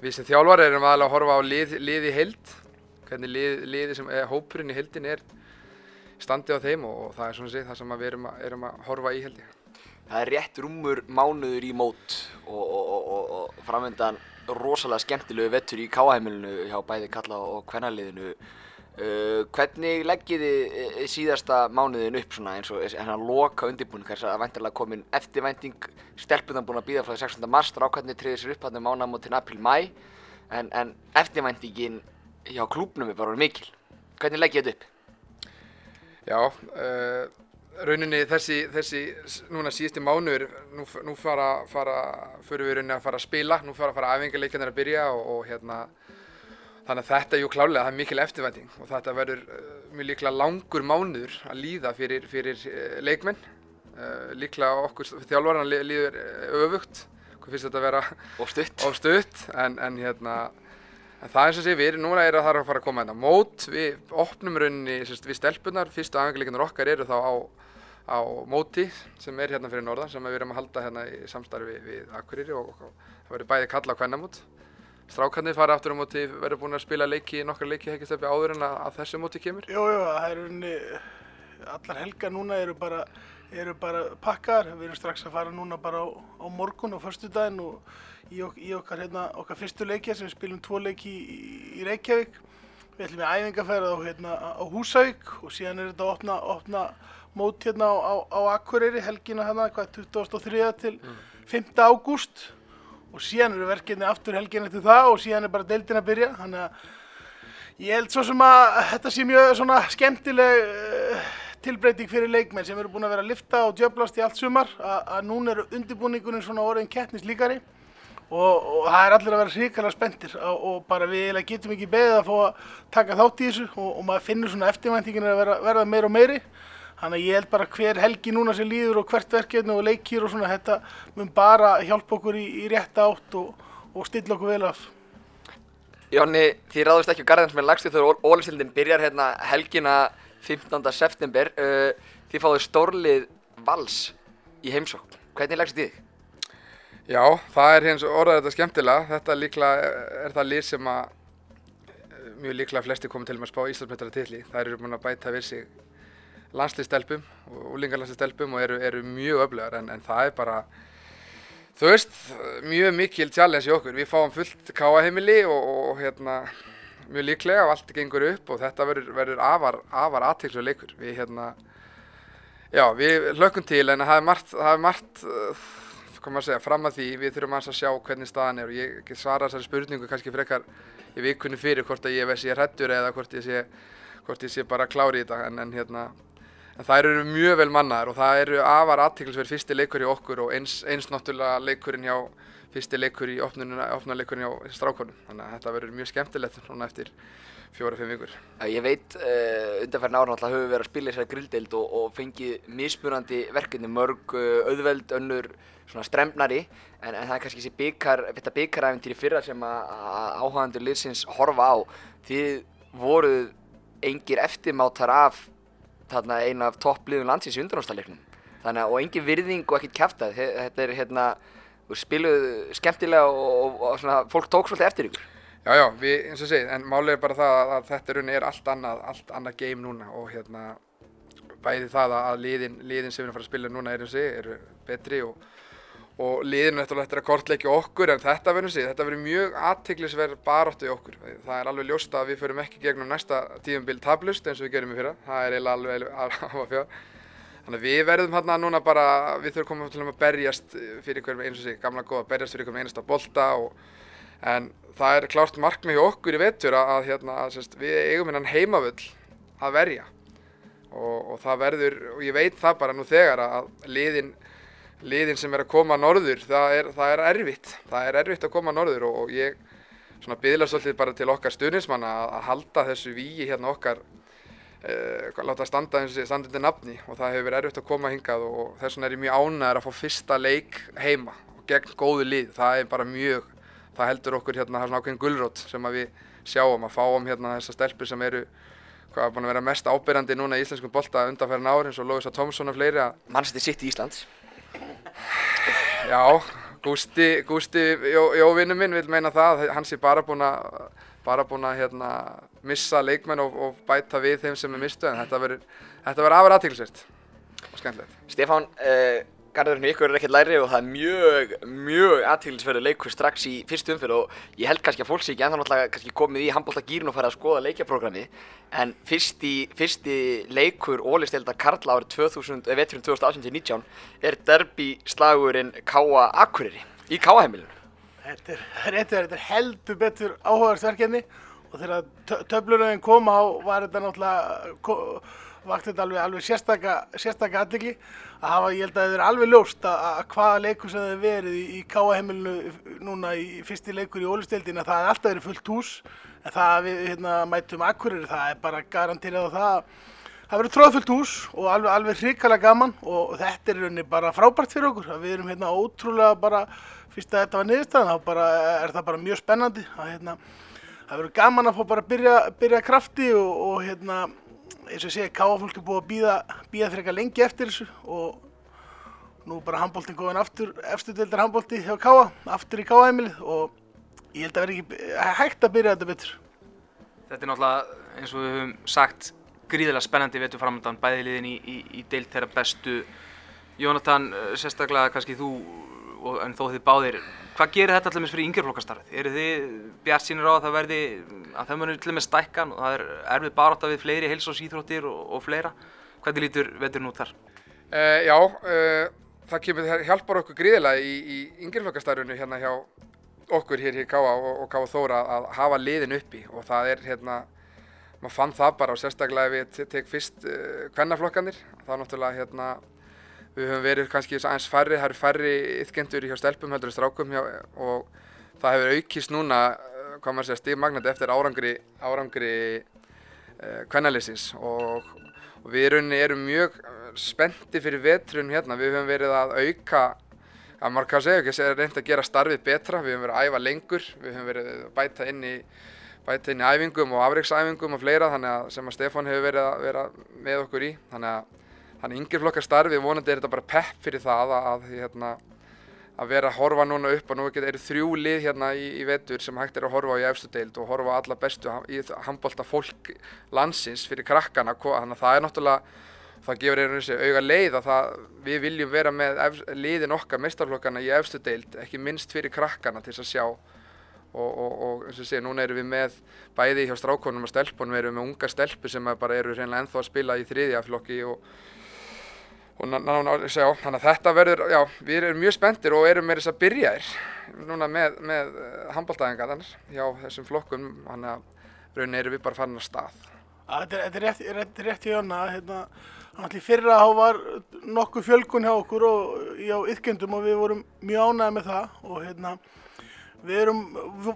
við sem þjálfar erum aðalega að horfa á lið, lið í heild hvernig lið, liði sem, eða hópurinn í heildin er standi á þeim og, og það er svona sig það sem að við erum að, erum að horfa í held ég. Það er rétt rúmur mánuður í mót og, og, og, framöndan rosalega skemmtilegu vettur í káheimilinu hjá bæði kalla og kvennaliðinu. Uh, hvernig leggið þið eh, síðasta mánuðin upp svona eins og hérna loka undirbúning þess að væntalega komin eftirvænting stelpunan búin að býða frá því 16. mars rákvæðinni triðir sér upp hann um mánaðamótin april-mæ en, en eftirvæntingin hjá klúbnum er bara mikil. Hvernig leggið þið upp? Já, uh, rauninni þessi, þessi núna síðusti mánuður, nú, nú fara, fara, fyrir við rauninni að fara að spila, nú fara, fara æfingarleikjarnir að byrja og, og hérna, þannig að þetta jú klálega, það er mikil eftirvænting og þetta verður uh, mjög líklega langur mánuður að líða fyrir, fyrir uh, leikmenn, uh, líklega okkur þjálfarana li- líður öfugt, hvað finnst þetta að vera Og stutt? of stutt en, en hérna en það er sem sé við, núna er að er að fara að koma hérna mót, við opnum rauninni sérst, við stelpunar, fyrstu aðganguleikarnir okkar eru þá á, á móti sem er hérna fyrir norðan, sem við erum að halda hérna í samstarfi við Akureyri og, og það verður bæði kalla á kvennamót strákarnir fara aftur á móti, verður búin að spila leiki, nokkar leiki hekjastöfi áður en að, að þessu móti kemur Jú, jú, það er rauninni, allar helgar núna eru bara, eru bara pakkar, við erum strax að fara núna bara á, á morgun og föstudaginn og í, ok, í okkar, hérna, okkar fyrstu leikja sem við spilum tvo leiki í, í Reykjavík. Við ætlum í æfingarferð á, hérna, á Húsavík og síðan er þetta að opna, opna mót hérna á, á, á Akureyri helgina hérna, hvað, 23. til 5. ágúst og síðan eru verkefni aftur helgin eftir það og síðan er bara deildin að byrja, þannig að Ég held svo sem að þetta sé mjög svona skemmtileg uh, tilbreyting fyrir leikmenn sem eru búin að vera að lifta og djöblast í allt sumar. Að, núna eru undirbúningunum svona orðin keppnis líkari og, og það er allir að vera hrikalega spenntir og, og bara við getum ekki beðið að fá að taka þátt í þessu og, og maður finnur svona eftirvæntingin að vera, verða meira og meiri þannig að ég held bara hver helgi núna sem líður og hvert verkefni og leikir og svona þetta mun bara hjálpa okkur í, í rétta átt og, og stilla okkur vel af. Jónni, þið ráðust ekki á garðan sem er lagstu þegar Ólisildin byrjar hérna helgina 15. september. Uh, þið fáðu stórlið vals í heimsókn. Hvernig lagstu þið? Já, það er hins orðað þetta skemmtilega. Þetta líklega er það lið sem að eh, mjög líklega flesti komið til með að spá Íslandsmeistara tilli. Það eru búin að bæta við sig landsliðstelpum og úlingarlandsliðstelpum og eru, eru mjög öflugar en, en það er bara, þú veist, mjög mikil challenge í okkur. Við fáum fullt káaheimili og, og, og hérna, mjög líklega og allt gengur upp og þetta verður, afar, afar aðtilslega leikur. Við hérna, já, við hlökkum til en það er margt, það er margt uh, hvað maður að segja, fram að því við þurfum að sjá hvernig staðan er og ég svara þessari spurningu kannski frekar í vikunni fyrir hvort að ég sé hrættur eða hvort ég sé, hvort ég sé bara klári í þetta en, en hérna en það eru mjög vel mannaðar og það eru afar aðtiklisverð fyrsti leikur hjá okkur og eins, eins náttúrulega leikurinn hjá fyrsti leikur í opnarleikurinn á strákonum. Þannig að þetta verður mjög skemmtilegt núna eftir fjóra-fimm vikur. Ég veit uh, undanferðin ára náttúrulega höfum við verið að spila þessari grilldeild og, og fengið mismunandi verkefni, mörg uh, auðveld, önnur svona stremnari en, en það er kannski byggar, þetta byggaræfintýri fyrra sem áhugaðandur liðsins horfa á. Þið voruð engir eftirmátar af þarna einu af toppliðum landsins í undanáttarleiknum. Þannig að og engin virðing og ekkert kæftað. Þetta er hérna, spiluð skemmtilega og, og, og svona, fólk tók svolítið eftir ykkur. Já, já, við, eins og segið, en málið er bara það að, að þetta raun er allt annað, allt annað game núna og hérna bæði það að liðin, liðin sem við erum að fara að spila núna er og segið, eru betri og, og liðin er eftir að kortleikja okkur en þetta verður segið, þetta verður mjög aðtiklisverð baráttu í okkur. Það er alveg ljóst að við förum ekki gegnum næsta tíðumbil tablust eins og við gerum í fyrra, það er eiginlega alveg alveg að fjár. Þannig að við verðum hérna núna bara, við þurfum koma til að berjast fyrir einhverjum eins og segið, gamla góða, berjast fyrir einhverjum einasta bolta og en það er klárt markmið hjá okkur í vetur að, hérna, að, sérst, við eigum innan heimavöll að verja og, og það verður, og ég veit það bara nú þegar að liðin, liðin sem er að koma norður, það er, það er erfitt, það er erfitt að koma norður og, og ég svona byðla svolítið bara til okkar stuðnismanna að, að halda þessu víi hérna okkar eh, láta standa og standundi nafni og það hefur verið erfitt að koma hingað og þess vegna er ég mjög ánæður að fá fyrsta leik heima og gegn góðu lið, það er bara mjög það heldur okkur hérna svona ákveðin gullrótt sem við sjáum að fáum hérna þessar stelpur sem eru hvað er búin að vera mest ábyrjandi núna í íslenskum bolta undanferðin ári eins og Lóisa Tomsson og fleiri að Manchester City Íslands. Já, Gústi, Gústi Jó, Jó vinnu minn vil meina það að hann sé bara búin að bara búin að hérna missa leikmenn og, og bæta við þeim sem er mistu en þetta verður afar aðtíklisvert og skemmtilegt. Stefán, uh, Garðurinn ykkur er ekkert læri og það er mjög, mjög aðtíðlisverður leikur strax í fyrstu umfyrð og ég held kannski að fólk sé ekki ennþá náttúrulega komið í handbóltagýrin og farið að skoða leikjaprogrammi en fyrsti, fyrsti leikur ólistelda Karla árið 2000, eh, veturinn 2018-19 er derbi slagurinn Káa Akureyri í Káaheimilinu. Þetta er, þetta er heldur betur áhugaverðsverkefni og þegar tö- töfluröðin kom á var þetta náttúrulega, vakti þetta alveg, alveg sérstaka, sérstaka aðdegli að hafa, ég held að það er alveg ljóst að, að hvaða leikur sem það er verið í, í Káa heimilinu núna í fyrsti leikur í ólisteildina, það er alltaf verið fullt hús en það að við hérna, mætum Akureyri, það er bara garanterað á það að Það verður tróðfullt hús og alveg, alveg hrikalega gaman og þetta er rauninni bara frábært fyrir okkur. að Við erum hérna ótrúlega bara, fyrst að þetta var niðurstaðan, þá bara, er það bara mjög spennandi. Að, hérna, það verður gaman að fá bara að byrja, byrja krafti og, og hérna, eins og ég segi, káafólk er búið að býða, býða frekar lengi eftir þessu og nú bara handbóltinn góðin aftur, efstu deildar handbólti hjá káa, aftur í káaheimilið og ég held að verði ekki hægt að byrja þetta betur. Þetta er náttúrulega, eins og við höfum sagt, gríðilega spennandi vetur framöndan, bæði liðin í, í, í deilt þeirra bestu. Jónatan, eh, sérstaklega kannski þú, og, en þó þið báðir, hvað gerir þetta með fyrir yngjörflokkastarfið? Eru þið bjart sínir á að það verði, að það munir til með stækkan og það er erfið barátta við fleiri heilsósýþróttir og, og fleira? Hvernig lítur veturinn út þar? Uh, já, uh, það kemur hjálpar okkur gríðilega í, í yngjörflokkastarfinu hérna hjá okkur hér hér Káa og, og Káa Þóra að hafa liðin uppi og það er hérna, maður fann það bara og sérstaklega ef ég te- tek fyrst uh, kvennaflokkanir, þá náttúrulega hérna, við höfum verið kannski aðeins færri, það eru færri ytkendur hjá stelpum heldur strákum hjá, og það hefur aukist núna, uh, hvað maður segja, stigmagnandi eftir árangri, árangri uh, kvennalýsins og, og við erum mjög uh, spennti fyrir vetrun hérna, við höfum verið að auka að maður kann segja ekki að reynd að gera starfið betra, við höfum verið að æfa lengur, við höfum verið að bæta inn í bæta inn í æfingum og afreiksæfingum og fleira þannig að sem að Stefán hefur verið að vera með okkur í. Þannig að þannig yngir flokkar starfið vonandi er þetta bara pepp fyrir það að, að, hérna, að vera að horfa núna upp og nú eru þrjú lið hérna í, í vetur sem hægt er að horfa á í efstu deild og horfa alla bestu í handbólta fólk landsins fyrir krakkana. Þannig að það er náttúrulega það gefur einhvern veginn auga leið að það, við viljum vera með liðin okkar mestarflokkana í efstu deild ekki minnst fyrir krakkana til þess að sjá. Og, og, og eins og sé, núna erum við með bæði hjá strákonum og stelpunum erum við með unga stelpur sem bara eru reynilega ennþá að spila í þriðja flokki og, sjá, þannig að þetta verður, já, við erum mjög spenntir og erum með þess að byrja þér núna með, með handbóltæðingar hjá þessum flokkum, þannig að rauninni erum við bara farin að stað. að þetta er, rétt, rétt, rétt hjá Jonna hérna, allir fyrra þá var nokkuð fjölgun hjá okkur og í á yðkendum og við vorum mjög ánægði með það og hérna við erum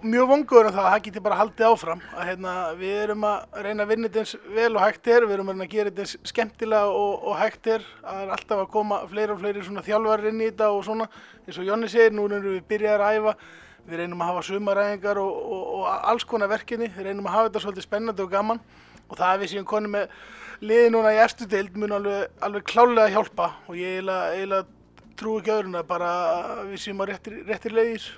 mjög vonguður um það að það geti bara haldið áfram að hérna við erum að reyna að vinna þetta eins vel og hægt er. Við erum að að gera þetta eins skemmtilega og, og hægt er. Að það er alltaf að koma fleiri og fleiri svona þjálfar inn í þetta og svona eins og Jonni segir, nú erum við byrjaðir að æfa. Við reynum að hafa sumaræðingar og, og, og alls konar verkinni, við reynum að hafa þetta svolítið spennandi og gaman. Og það að við séum koni með liði núna í erstu deild mun alveg, alveg klálega hjálpa. Og ég eiginlega, trú ekki öðrun að bara við séum á réttir, réttir leiðir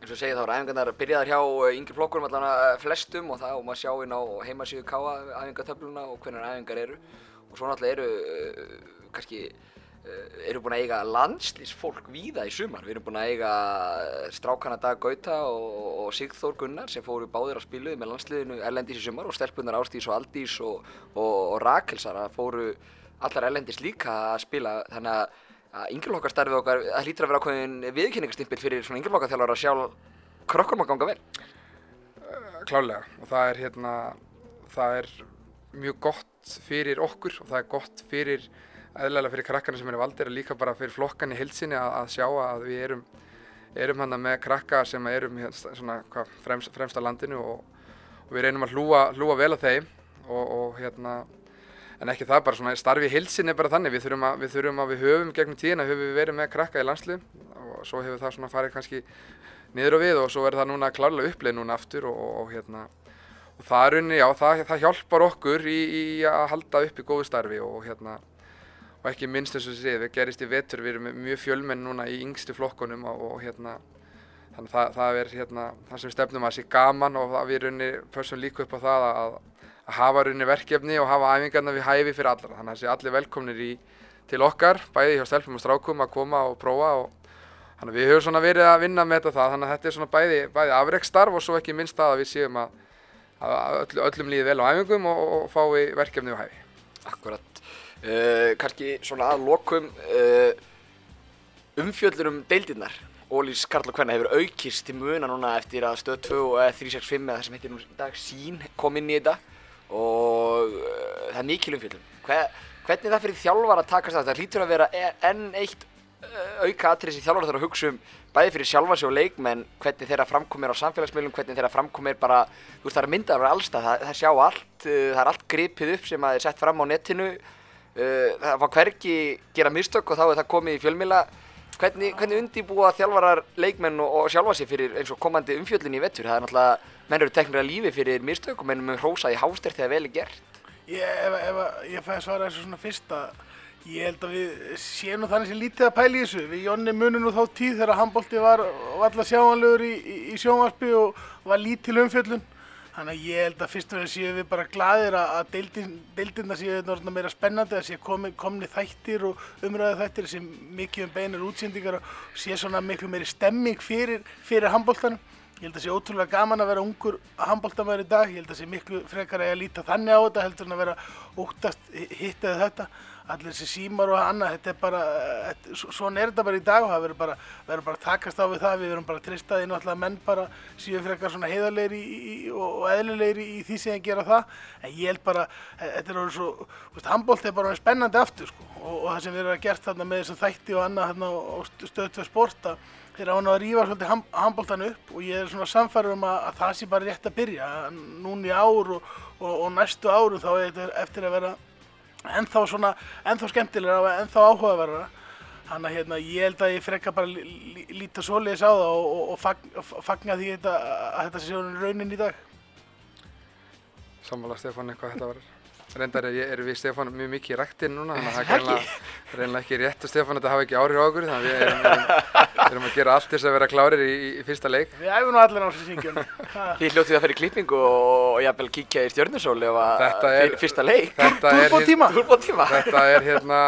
eins og segið þá eru æfingarnar byrjaðar hjá uh, yngri flokkurum allan að flestum og það og maður sjá inn á heimasíðu káa æfingartöfluna og hvernig æfingar eru. Og svo náttúrulega eru uh, kannski uh, eru búin að eiga landslýsfólk víða í sumar. Við erum búin að eiga strákana Dag Gauta og, og Sigþór Gunnar sem fóru báðir að spiluði með landsliðinu Erlendis í sumar og stelpunar Ástís og Aldís og, og, og Rakelsar að fóru allar Erlendis líka að spila. Þannig að að yngreflokkastarfið okkar, það hlýtur að vera ákveðin viðkynningastimpil fyrir svona yngreflokkaþjálfar að sjá krökkum að ganga vel. klálega og það er hérna það er mjög gott fyrir okkur og það er gott fyrir eðlilega fyrir krakkana sem eru valdir og líka bara fyrir flokkan í heilsinni að, að sjá að við erum erum hann með krakka sem erum hérna, svona, hvað, fremst, fremst á landinu og, og við reynum að hlúa, hlúa vel að þeim og, og hérna en ekki það bara svona starfi í heilsinni er bara þannig. Við þurfum að við, þurfum að við höfum gegnum tíðina höfum við verið með krakka í landslið og svo hefur það svona farið kannski niður og við og svo er það núna klárlega uppleið núna aftur og, og, og hérna. Og það er unni, já, það, það hjálpar okkur í, í að halda upp í góðu starfi og hérna og ekki minnst eins og þessi, við gerist í vetur, við erum mjög fjölmenn núna í yngstu flokkunum og, og hérna þannig að það, það er hérna það sem stefnum að sé gaman og það við runni pössum líka upp á það að, að hafa runni verkefni og hafa æfingarna við hæfi fyrir allra þannig að það sé allir velkomnir í, til okkar, bæði hjá stelpum og strákum að koma og prófa og þannig að við höfum svona verið að vinna með þetta það þannig að þetta er svona bæði, bæði afreiksstarf og svo ekki minnst það að við séum að, að öll, öllum líði vel á æfingum og, og fái verkefni við hæfi. Akkurat. Uh, kannski svona að lokum uh, umfjöllur um deildirnar. Ólís Karl og Kvenna hefur aukist til muna núna eftir að stöð 2 og eða 365 eða það sem heitir nú dag sín kom inn í þetta og uh, það er mikil umfjöllum. Hve, hvernig er það fyrir þjálfar að takast það? Það hlýtur að vera e- enn eitt uh, auka atrið sem þjálfar þarf að hugsa um bæði fyrir sjálfa sig og leikmenn hvernig þeirra framkomir á samfélagsmiðlum, hvernig þeirra framkomir bara, þú veist það er myndaður allstað, það, það sjá allt, uh, það er allt gripið upp sem að er sett fram á netinu, það fá hvergi gera mistök og þá er það komið í fjölmila. Hvernig, hvernig undibúa þjálfarar leikmenn og, og sjálfa sig fyrir eins og komandi umfjöllin í vettur? Það er náttúrulega, menn eru teknir að lífi fyrir mistök og menn eru hrósa í hástert þegar vel er gert. Ég, ef, ef ég fæði svara þessu svona fyrsta ég held að við séum nú þannig sem lítið að pæla í þessu. Við Jonni munum nú þá tíð þegar handbólti var, alltaf sjáanlegur í, í, í sjónvarpi og var lítil umfjöllun. Þannig að ég held að fyrst og fremst séum við bara glaðir að, að deildin, deildina séu meira spennandi að sé komi, komni þættir og umræðu þættir sem mikið um beinar útsendingar og sé svona miklu meiri stemming fyrir, fyrir handbóltanum Ég held að sé ótrúlega gaman að vera ungur handbóltamæður í dag. Ég held að sé miklu frekar að ég að líta þannig á þetta heldur en að vera óttast hitt eða þetta. Allir þessi símar og annað, þetta er bara, svona er þetta bara í dag og það verður bara, verður bara takast á við það. Við verðum bara að treysta því náttúrulega að menn bara séu frekar svona í, og, og eðlilegir í, því sem þeir gera það. En ég held bara, e- þetta er orðið svo, handbólt er bara spennandi aftur sko. Og, og það sem við erum að gert þarna með þessu þætti og annað þarna á stöð 2 sporta, þeir ána að rífa svolítið ham- handboltan upp og ég er svona samfærður um að, að það sé bara rétt að byrja. Núna í ár og, og, og næstu áru þá er þetta eftir að vera ennþá svona, ennþá skemmtilegra og ennþá áhugaverðara. Þannig að hérna, ég held að ég frekka bara lí, lí, líta svoleiðis á það og, og, og fagna, því þetta, að þetta sé raunin í dag. Sammála Stefán eitthvað þetta var reyndar er, ég- erum við Stefán mjög mikið í ræktinn núna þannig að það er greinlega ekki rétt og Stefán þetta hafa ekki áhrif á okkur þannig að við erum, erum, erum að gera allt til þess að vera klárir í, í fyrsta leik. Við æfum nú allir á þessu syngjum. Þið hljótið að fyrir klippingu og, og jafnvel kíkja í stjörnusól ef að Þetta er- fyrir fyrsta leik. Þetta er, Túrbó tíma. Túrbót tíma. þetta er hérna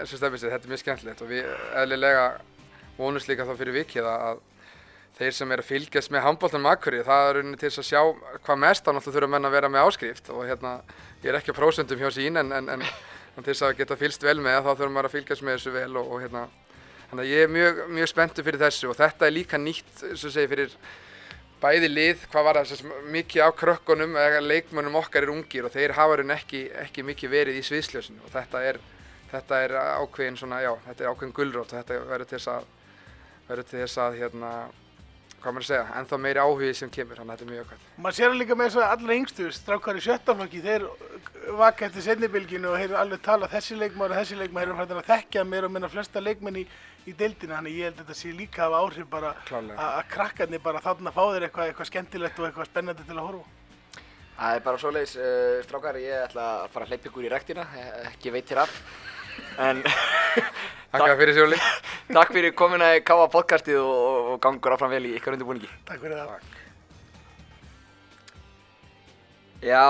eins og Stefán sér, þetta er mjög skemmtilegt og við eðlilega vonumst líka þá fyrir vikið að þeir sem er að fylgjast með handbóltanum akkurri, það er rauninni til að sjá hvað mest þá náttúrulega þurfa menn að vera með áskrift og hérna, ég er ekki á prósentum hjá sín en, en, en, en til þess að geta fylgst vel með þá þurfa maður að fylgjast með þessu vel og, og hérna, þannig að ég er mjög, mjög spenntur fyrir þessu og þetta er líka nýtt, eins og segi, fyrir bæði lið, hvað var það, sem mikið af krökkunum eða leikmönnum okkar er ungir og þeir hafa raun ekki, ekki mikið verið í sviðsljósinu og þetta er, þetta er ákveðin svona, já, þetta er ákveðin gulrót og þetta verður til þess að, verður til þess að, hérna, hvað maður að segja, ennþá meiri áhugi sem kemur, þannig að þetta er mjög okkvæmt. Maður sér líka með þess að allra yngstu, strákar í sjöttaflokki, þeir vaka eftir setnibilginu og heyrðu alveg tala þessi leikmaður og þessi eru fættir að þekkja meira og minna flesta leikmenn í, í deildina, þannig ég held að þetta sé líka hafa áhrif bara að að krakkarnir bara þarna fá þeir eitthvað, eitthvað skemmtilegt og eitthvað spennandi til að horfa. Það er bara svoleiðis, uh, strákar, ég ætla að fara að hleypa ykkur í rektina, eh, ekki veitir af. En Takk fyrir Sjóli. takk fyrir komuna í Káa podcastið og, og gangur áfram vel í ykkar undirbúningi. Takk fyrir það. Já,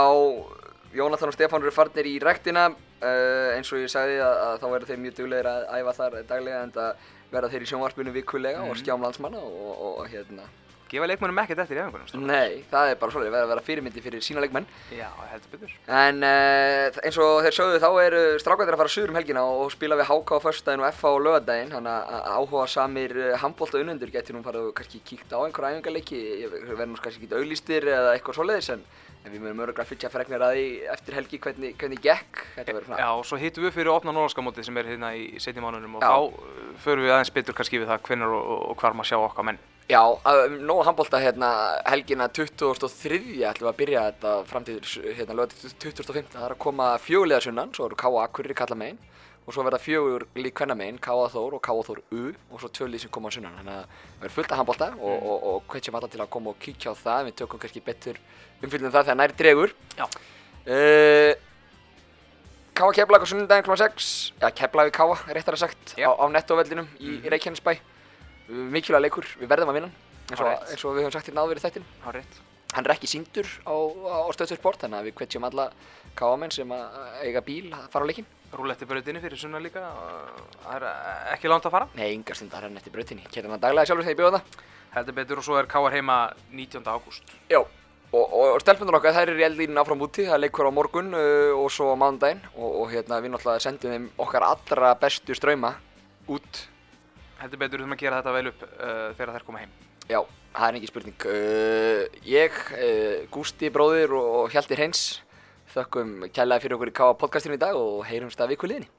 Jónatan og Stefán eru farnir í rektina, uh, eins og ég sagði að, að þá verður þeir mjög duglegir að æfa þar daglega en það verða þeir í sjónvarpinu vikulega og skjám landsmanna og, og, og hérna. Gefa leikmönnum ekkert eftir í æfingunum, strákar. Nei, það er bara svolítið, að vera fyrirmyndi fyrir sína leikmenn. Já, heldur betur. En uh, eins og þeir sögðu þá eru strákvæðir að fara suður um helgina og spila við HK á föstudaginn og FH á lögadaginn þannig að áhuga samir handbólta unnendur getur nú farið og kannski kíkt á einhverja æfingarleiki verður nú kannski ekki auðlýstir eða eitthvað svoleiðis en, en við mögum öruglega fylgja fregnir að því eftir helgi hvernig, hvernig gekk Já, og svo hittum við fyrir opna norðskamótið sem er hérna í setni mánunum og Já. þá förum við aðeins betur kannski við það hvenær og, og, og hvar maður sjá okkar menn. Já, um, nóg handbólta hérna helgina 2003 ætlum við að byrja þetta fram til hérna lögði 2005 það er að koma fjögulega sunnan, svo eru K.A. Kurri kalla megin og svo verða fjögur lík kvenna megin, K.A. Þór og K.A. Þór U og svo tvö lið sem koma á sunnan þannig að það verður fullt af handbólta og, og, og hvetjum alla til að koma og kíkja á það við tökum kannski betur umfyllum það þegar næri dregur uh, K.A. Keflag á sunnudaginn kl. 6 eða Keflag við K.A. réttar að sagt Já. á, á nettovellinum í, í Reykjanesbæ mikilvæg leikur, við verðum að vinna hann, eins og, eins og við höfum sagt hérna áður í þættin hann er ekki sýndur á, á stöðstöð sport þannig að við hvetjum alla káamenn sem eiga bíl að fara á leikinn. Rúletti brautinni fyrir sunna líka, það er uh, ekki langt að fara. nei, yngar stund að renna eftir brautinni. Kæta hann daglega sjálfur þegar ég bjóða það Heldur betur og svo er Káar heima 19. ágúst. já, og, og, og stelpundur okkar þær eru í eldlínu áfram úti. Það er leikur á morgun uh, og svo á mánudaginn. Og, og hérna við náttúrulega sendum þeim okkar allra bestu ströyma út Heldur betur þurfum að gera þetta vel upp uh, þegar þær koma heim. já, það er ekki spurning uh, ég, uh, Gústi bróðir og Hjalti Hreins þökkum kærlega fyrir okkur í Káa podcastinu í dag og heyrumst að viku liðinni